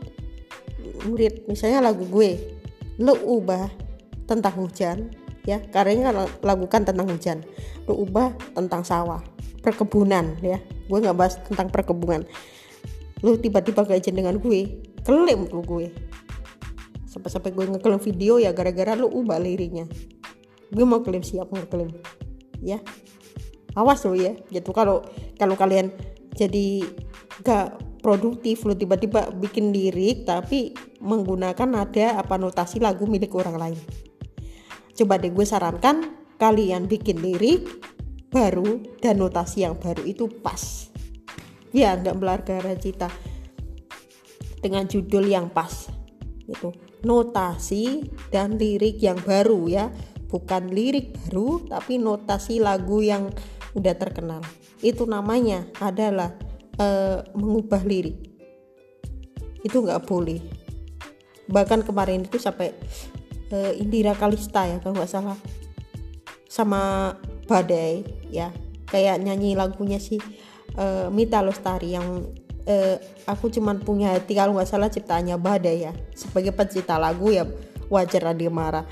mirip misalnya lagu gue. Lo ubah tentang hujan ya. Karena lakukan tentang hujan. Lo ubah tentang sawah. Perkebunan ya. Gue nggak bahas tentang perkebunan lu tiba-tiba gak izin dengan gue. Klaim lu gue. Sampai-sampai gue ngeklaim video ya gara-gara lu ubah lirinya gue mau klaim siap mau klaim ya. Awas lo ya. Gitu. Kalau kalau kalian jadi gak produktif lu tiba-tiba bikin lirik tapi menggunakan ada apa notasi lagu milik orang lain. Coba deh gue sarankan kalian bikin lirik baru dan notasi yang baru itu pas ya nggak belargara cita dengan judul yang pas itu notasi dan lirik yang baru ya. Bukan lirik baru tapi notasi lagu yang udah terkenal. Itu namanya adalah e, mengubah lirik. Itu nggak boleh. Bahkan kemarin itu sampai uh, Indira Kalista ya kalau nggak salah. Sama Badai ya. Kayak nyanyi lagunya si uh, Mita Lestari yang uh, aku cuman punya hati kalau nggak salah ciptanya Badai ya. Sebagai pencipta lagu ya wajar dia marah.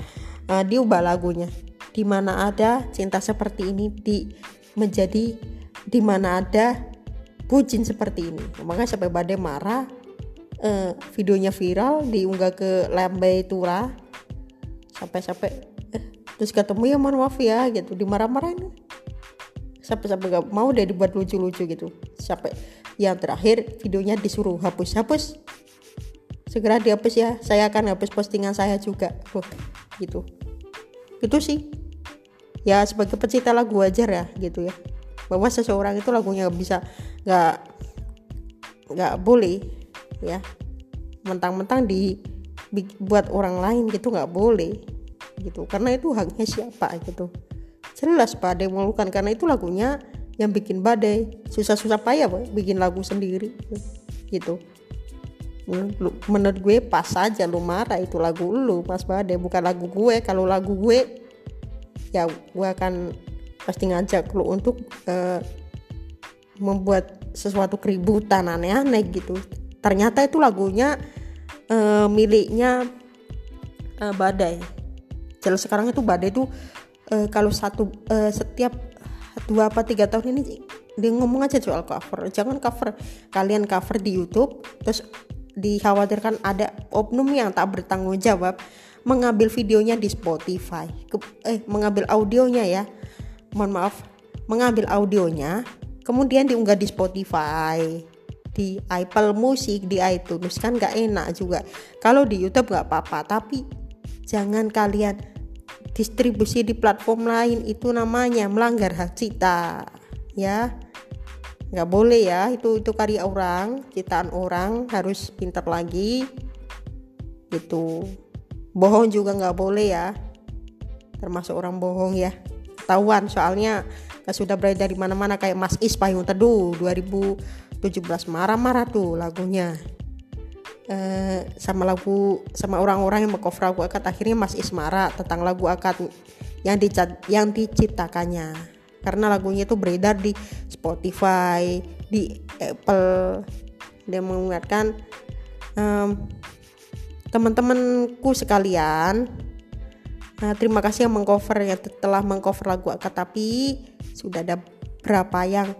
Uh, dia ubah lagunya. Di mana ada cinta seperti ini di menjadi di mana ada bucin seperti ini. Makanya sampai Badai marah uh, videonya viral diunggah ke Lambai Tura. Sampai-sampai terus ketemu ya mohon maaf ya gitu. Dimarah-marahin sampai-sampai gak mau deh dibuat lucu-lucu gitu. Sampai yang terakhir videonya disuruh hapus-hapus. Segera dihapus ya. Saya akan hapus postingan saya juga. Oh, gitu. Itu sih. Ya sebagai pecinta lagu wajar ya gitu ya. Bahwa seseorang itu lagunya bisa nggak nggak boleh ya. Mentang-mentang di buat orang lain gitu nggak boleh gitu. Karena itu haknya siapa gitu jelas badai mengeluhkan karena itu lagunya yang bikin badai. Susah-susah payah bikin lagu sendiri. Gitu. Menurut gue pas saja lu marah itu lagu lu mas badai. Bukan lagu gue. Kalau lagu gue ya gue akan pasti ngajak lu untuk uh, membuat sesuatu keributan aneh-aneh gitu. Ternyata itu lagunya uh, miliknya uh, Badai. Jelas sekarang itu Badai itu uh, kalau satu uh, setiap dua apa tiga tahun ini dia ngomong aja soal cover. Jangan cover kalian cover di YouTube terus dikhawatirkan ada oknum yang tak bertanggung jawab mengambil videonya di Spotify. Ke, eh mengambil audionya ya. Mohon maaf, mengambil audionya kemudian diunggah di Spotify di Apple Music di iTunes kan gak enak juga kalau di YouTube gak apa-apa tapi jangan kalian distribusi di platform lain itu namanya melanggar hak cipta ya. Nggak boleh ya itu itu karya orang ciptaan orang harus pintar lagi itu bohong juga nggak boleh ya termasuk orang bohong ya. Ketahuan soalnya sudah berada dari mana-mana kayak Mas Is Payung Teduh 2000 17 marah-marah tuh lagunya uh, sama lagu sama orang-orang yang mengcover lagu akad. Akhirnya Mas Ismara tentang lagu akad yang dicat yang diciptakannya. Karena lagunya itu beredar di Spotify di Apple. Dia mengingatkan um, teman-temanku sekalian nah, terima kasih yang mengcover ya telah mengcover lagu akad. Tapi sudah ada berapa yang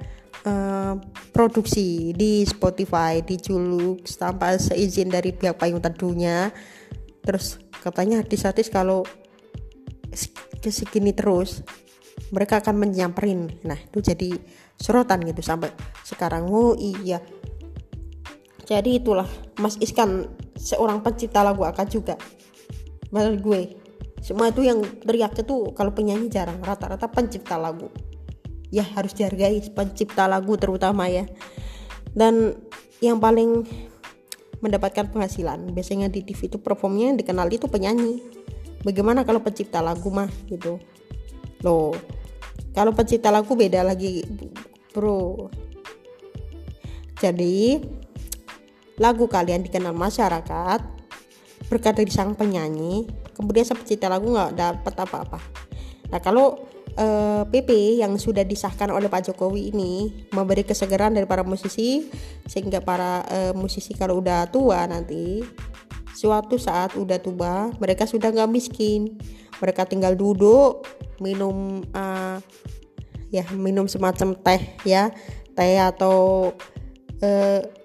uh, produksi di Spotify di Juluk tanpa seizin dari pihak payung teduhnya. Terus katanya artis-artis kalau segini terus mereka akan menyamperin. Nah itu jadi sorotan gitu sampai sekarang. Oh iya. Jadi itulah Mas Iskan seorang pencipta lagu akad juga. Menurut gue semua itu yang teriak itu kalau penyanyi jarang. Rata-rata pencipta lagu ya harus dihargai pencipta lagu terutama ya. Dan yang paling mendapatkan penghasilan biasanya di TV itu performnya yang dikenal itu penyanyi. Bagaimana kalau pencipta lagu mah gitu. Loh kalau pencipta lagu beda lagi bro. Jadi lagu kalian dikenal masyarakat berkat dari sang penyanyi kemudian sang pencipta lagu nggak dapat apa-apa. Nah kalau eh, PP yang sudah disahkan oleh Pak Jokowi ini memberi kesegaran dari para musisi sehingga para uh, musisi kalau udah tua nanti suatu saat udah tua mereka sudah nggak miskin. Mereka tinggal duduk minum uh, ya minum semacam teh ya teh atau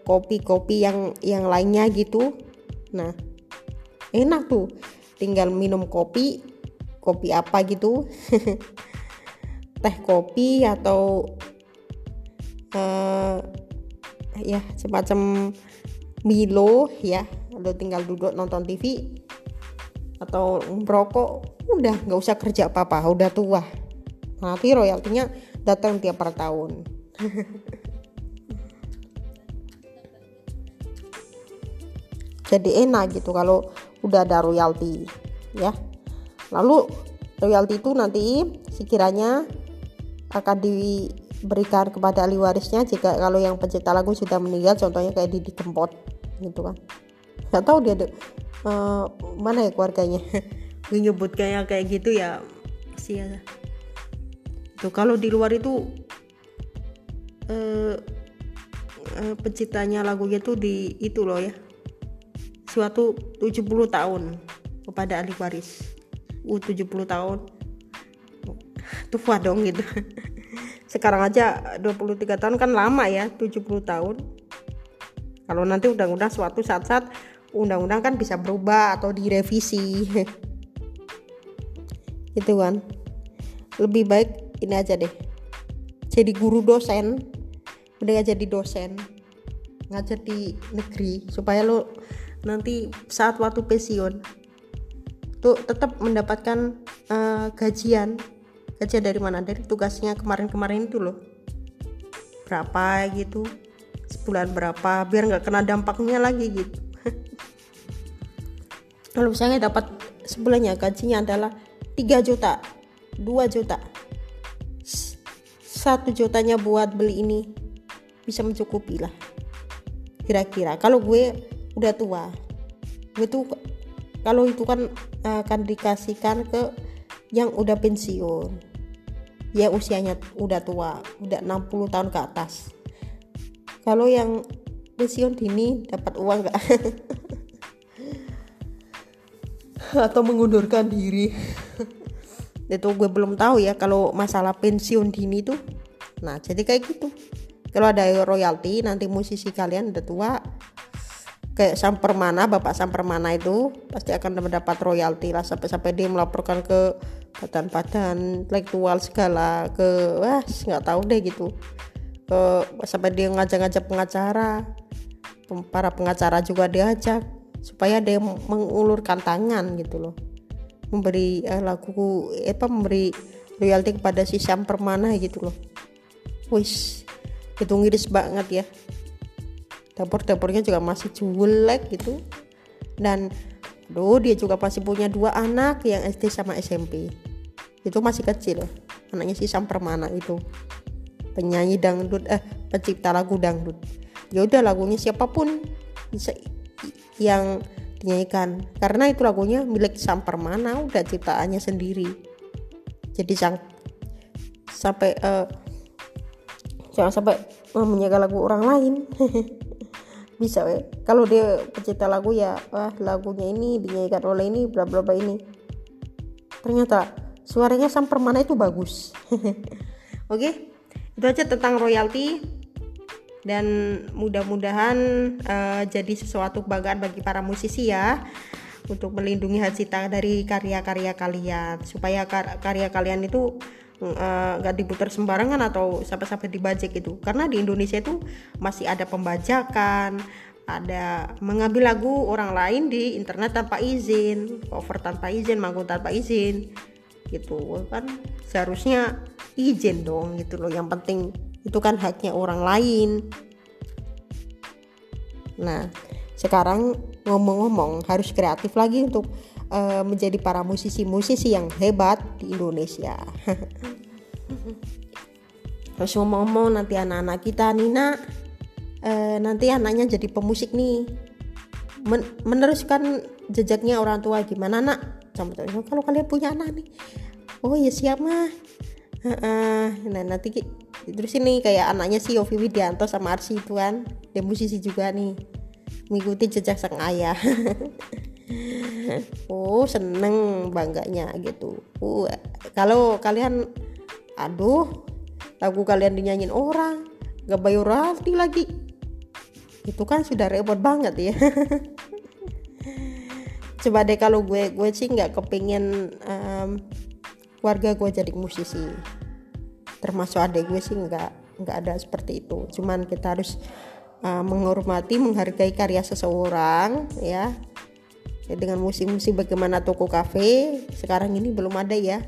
kopi-kopi uh, yang yang lainnya gitu. Nah enak tuh tinggal minum kopi kopi apa gitu [laughs] teh kopi atau uh, ya semacam Milo ya. Lo tinggal duduk nonton TV atau merokok udah nggak usah kerja apa-apa udah tua. Nanti royaltinya datang tiap per tahun. [laughs] Jadi enak gitu kalau udah ada royalti ya. Lalu royalti itu nanti sekiranya akan diberikan kepada ahli warisnya jika kalau yang pencipta lagu sudah meninggal contohnya kayak Didi Kempot gitu kan. Nggak tahu dia uh, mana ya keluarganya. [laughs] Menyebut kayak kayak gitu ya sih ya tuh kalau di luar itu uh, uh, penciptanya lagunya tuh di itu loh ya suatu 70 tahun kepada ahli waris. Uh 70 tahun tua dong gitu. Sekarang aja 23 tahun kan lama ya 70 tahun. Kalau nanti undang-undang suatu saat-saat undang-undang kan bisa berubah atau direvisi. [laughs] Itu kan. Lebih baik ini aja deh. Jadi guru dosen. Udah jadi dosen. Ngajar di negeri supaya lo nanti saat waktu pensiun tuh tetap mendapatkan uh, gajian kerja dari mana? Dari tugasnya kemarin-kemarin itu loh. Berapa gitu? Sebulan berapa? Biar nggak kena dampaknya lagi gitu. [laughs] Kalau misalnya dapat sebulannya gajinya adalah 3 juta 2 juta. Satu jutanya buat beli ini bisa mencukupi lah. Kira-kira. Kalau gue udah tua gue tuh kalau itu kan akan dikasihkan ke yang udah pensiun. Ya usianya udah tua udah 60 tahun ke atas. Kalau yang pensiun dini dapat uang gak [laughs] atau mengundurkan diri. Itu gue belum tahu ya kalau masalah pensiun dini tuh. Nah jadi kayak gitu. Kalau ada royalti nanti musisi kalian udah tua kayak Sampermana bapak Sampermana itu pasti akan mendapat royalti lah sampai-sampai dia melaporkan ke badan-badan intelektual segala ke wah nggak tahu deh gitu. Ke sampai dia ngajak-ngajak pengacara. Para pengacara juga diajak supaya dia mengulurkan tangan gitu loh. Memberi eh, lagu apa memberi royalti kepada si Sam Permana gitu loh. Wis itu ngiris banget ya. Dapur-dapurnya juga masih jelek gitu. Dan Duh, dia juga masih punya dua anak yang SD sama SMP. Itu masih kecil. Anaknya si Sam Permana itu. Penyanyi dangdut eh pencipta lagu dangdut. Ya udah lagunya siapa pun bisa yang dinyanyikan karena itu lagunya milik sang permana udah ciptaannya sendiri jadi sang sampai uh, jangan sampai uh, menjaga lagu orang lain [laughs] bisa we. Kalau dia pencipta lagu ya wah lagunya ini dinyanyikan oleh ini bla bla bla ini. Ternyata suaranya sang permana itu bagus. [laughs] Oke? Okay? itu aja tentang royalti. Dan mudah-mudahan uh, jadi sesuatu kebanggaan bagi para musisi ya untuk melindungi hak cipta dari karya-karya kalian. Supaya kar karya kalian itu nggak uh, diputar sembarangan atau sampai-sampai dibajak itu karena di Indonesia itu masih ada pembajakan ada mengambil lagu orang lain di internet tanpa izin cover tanpa izin manggung tanpa izin gitu kan. Seharusnya izin dong gitu loh yang penting itu kan haknya orang lain. Nah sekarang ngomong-ngomong harus kreatif lagi untuk uh, menjadi para musisi-musisi yang hebat di Indonesia. [laughs] Terus ngomong-ngomong nanti anak-anak kita Nina uh, nanti anaknya jadi pemusik nih. Men meneruskan jejaknya orang tua gimana nak? Kalau kalian punya anak nih? Oh ya siap mah uh, nah nanti terus ini kayak anaknya si Yofi Widianto sama Arsi itu kan. Dia musisi juga nih. Mengikuti jejak sang ayah [laughs] [laughs] oh seneng bangganya gitu. Uh, kalau kalian aduh lagu kalian dinyanyiin orang gak bayar royalti lagi. Itu kan sudah repot banget ya. [laughs] Coba deh kalau gue gue sih nggak kepingin um, keluarga gue jadi musisi. Termasuk adik gue sih nggak nggak ada seperti itu. Cuman kita harus uh, menghormati menghargai karya seseorang ya ya dengan musik-musik bagaimana toko kafe sekarang ini belum ada ya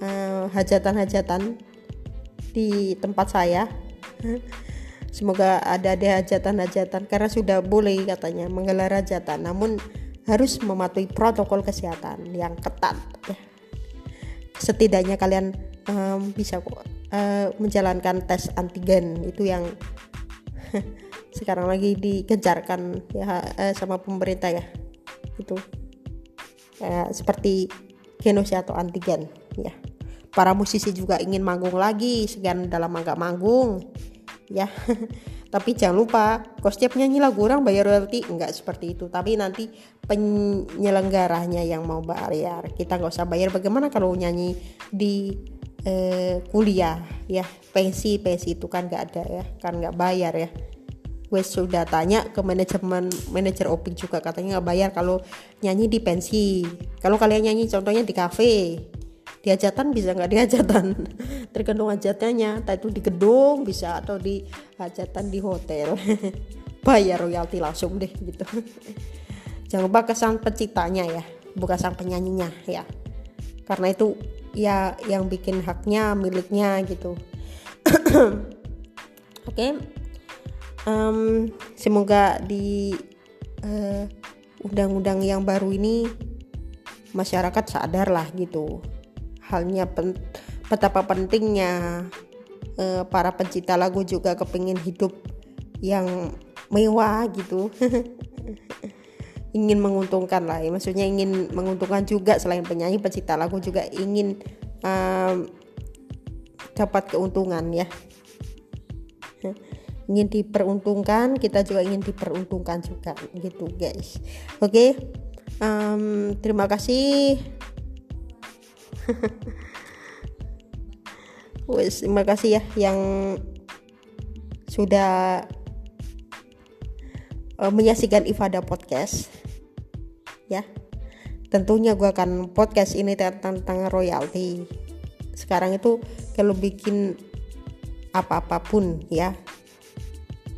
uh, hajatan-hajatan di tempat saya. [laughs] Semoga ada ada hajatan-hajatan karena sudah boleh katanya menggelar hajatan namun harus mematuhi protokol kesehatan yang ketat. Ya setidaknya kalian um, bisa uh, menjalankan tes antigen itu yang [laughs] sekarang lagi dikejarkan ya uh, sama pemerintah ya itu uh, seperti genosis atau antigen ya. Para musisi juga ingin manggung lagi sekian dalam agak manggung ya. [laughs] Tapi jangan lupa kalau setiap nyanyi lagu orang bayar royalti enggak seperti itu. Tapi nanti penyelenggaranya yang mau bayar. Kita nggak usah bayar bagaimana kalau nyanyi di eh, kuliah ya. Pensi pensi itu kan nggak ada ya. Kan nggak bayar ya gue sudah tanya ke manajemen manajer opik juga. Katanya nggak bayar kalau nyanyi di pensi. Kalau kalian nyanyi contohnya di kafe di hajatan bisa nggak? Di hajatan. [laughs] Tergantung hajatannya entah itu di gedung bisa atau di hajatan di hotel. [laughs] Bayar royalti langsung deh gitu. [laughs] Jangan lupa kesan penciptanya ya. Bukan sang penyanyinya ya. Karena itu ya yang bikin haknya miliknya gitu. [clears throat] Oke. okay. Um, semoga di uh, undang-undang yang baru ini masyarakat sadar lah gitu. Halnya pen, betapa pentingnya uh, para pencipta lagu juga kepingin hidup yang mewah gitu. [laughs] Ingin menguntungkan lah ya. maksudnya ingin menguntungkan juga selain penyanyi pencipta lagu juga ingin um, dapat keuntungan ya ingin diperuntungkan kita juga ingin diperuntungkan juga gitu guys oke okay? um, terima kasih [laughs] Wes, terima kasih ya yang sudah uh, menyaksikan Ifada Podcast. Ya. Tentunya gue akan podcast ini tentang, tentang royalti. Sekarang itu kalau bikin apa-apapun ya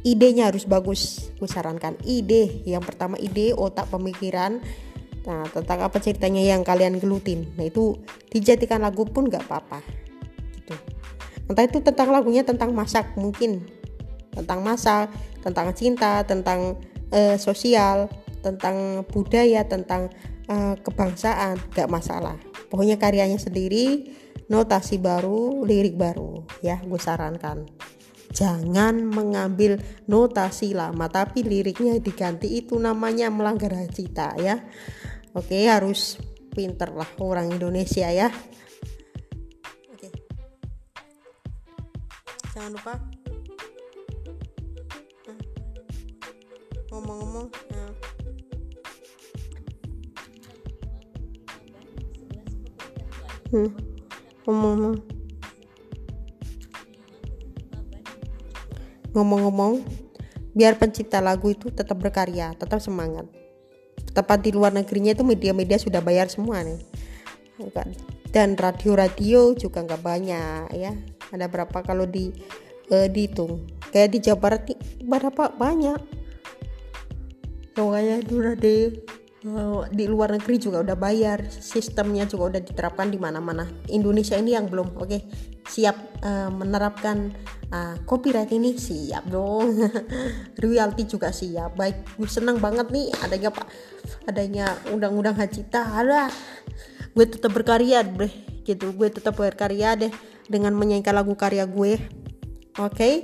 idenya harus bagus gue sarankan ide yang pertama ide otak pemikiran Nah, tentang apa ceritanya yang kalian gelutin. Nah, itu dijadikan lagu pun gak apa-apa. Gitu. Entah itu tentang lagunya tentang masak mungkin. Tentang masak, tentang cinta, tentang uh, sosial, tentang budaya, tentang uh, kebangsaan, gak masalah. Pokoknya karyanya sendiri, notasi baru, lirik baru, ya gue sarankan. Jangan mengambil notasi lama tapi liriknya diganti. Itu namanya melanggar hak cipta ya. Oke harus pinter lah orang Indonesia ya. Oke. Jangan lupa. Nah, ngomong-ngomong nah. hmm. ngomong-ngomong ngomong-ngomong biar pencipta lagu itu tetap berkarya tetap semangat. Tepat di luar negerinya itu media-media sudah bayar semua nih. Kan? Dan radio-radio juga nggak banyak ya. Ada berapa kalau di uh, dihitung? Kayak di Jawa Barat berapa? Banyak. Di radio uh, di luar negeri juga udah bayar sistemnya juga udah diterapkan di mana-mana. Indonesia ini yang belum oke? okay? Siap uh, menerapkan uh, copyright ini siap dong. [laughs] Royalty juga siap. Baik gue senang banget nih adanya pak adanya undang-undang hajita ada gue tetap berkarya deh gitu. Gue tetap berkarya deh dengan menyanyikan lagu karya gue oke? Okay?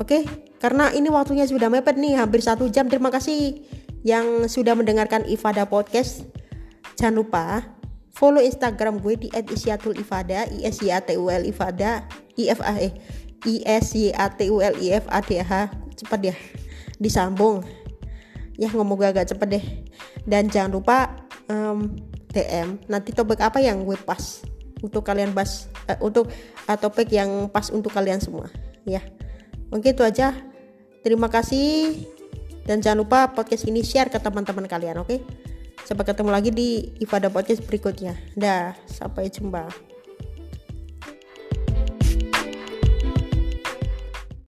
oke? Okay? karena ini waktunya sudah mepet nih hampir satu jam. Terima kasih yang sudah mendengarkan Ifada Podcast. Jangan lupa follow Instagram gue di @isyatul_ifada i s y a t u l ifada i f a e i s y a t u l i f a d h cepat ya disambung. Ya ngomong gue agak cepet deh. Dan jangan lupa um, DM nanti topik apa yang gue pas untuk kalian bahas uh, untuk uh, topik yang pas untuk kalian semua. Ya. Oke itu aja. Terima kasih. Dan jangan lupa podcast ini share ke teman-teman kalian oke? okay? Sampai ketemu lagi di Ifada Podcast berikutnya. Dah, sampai jumpa.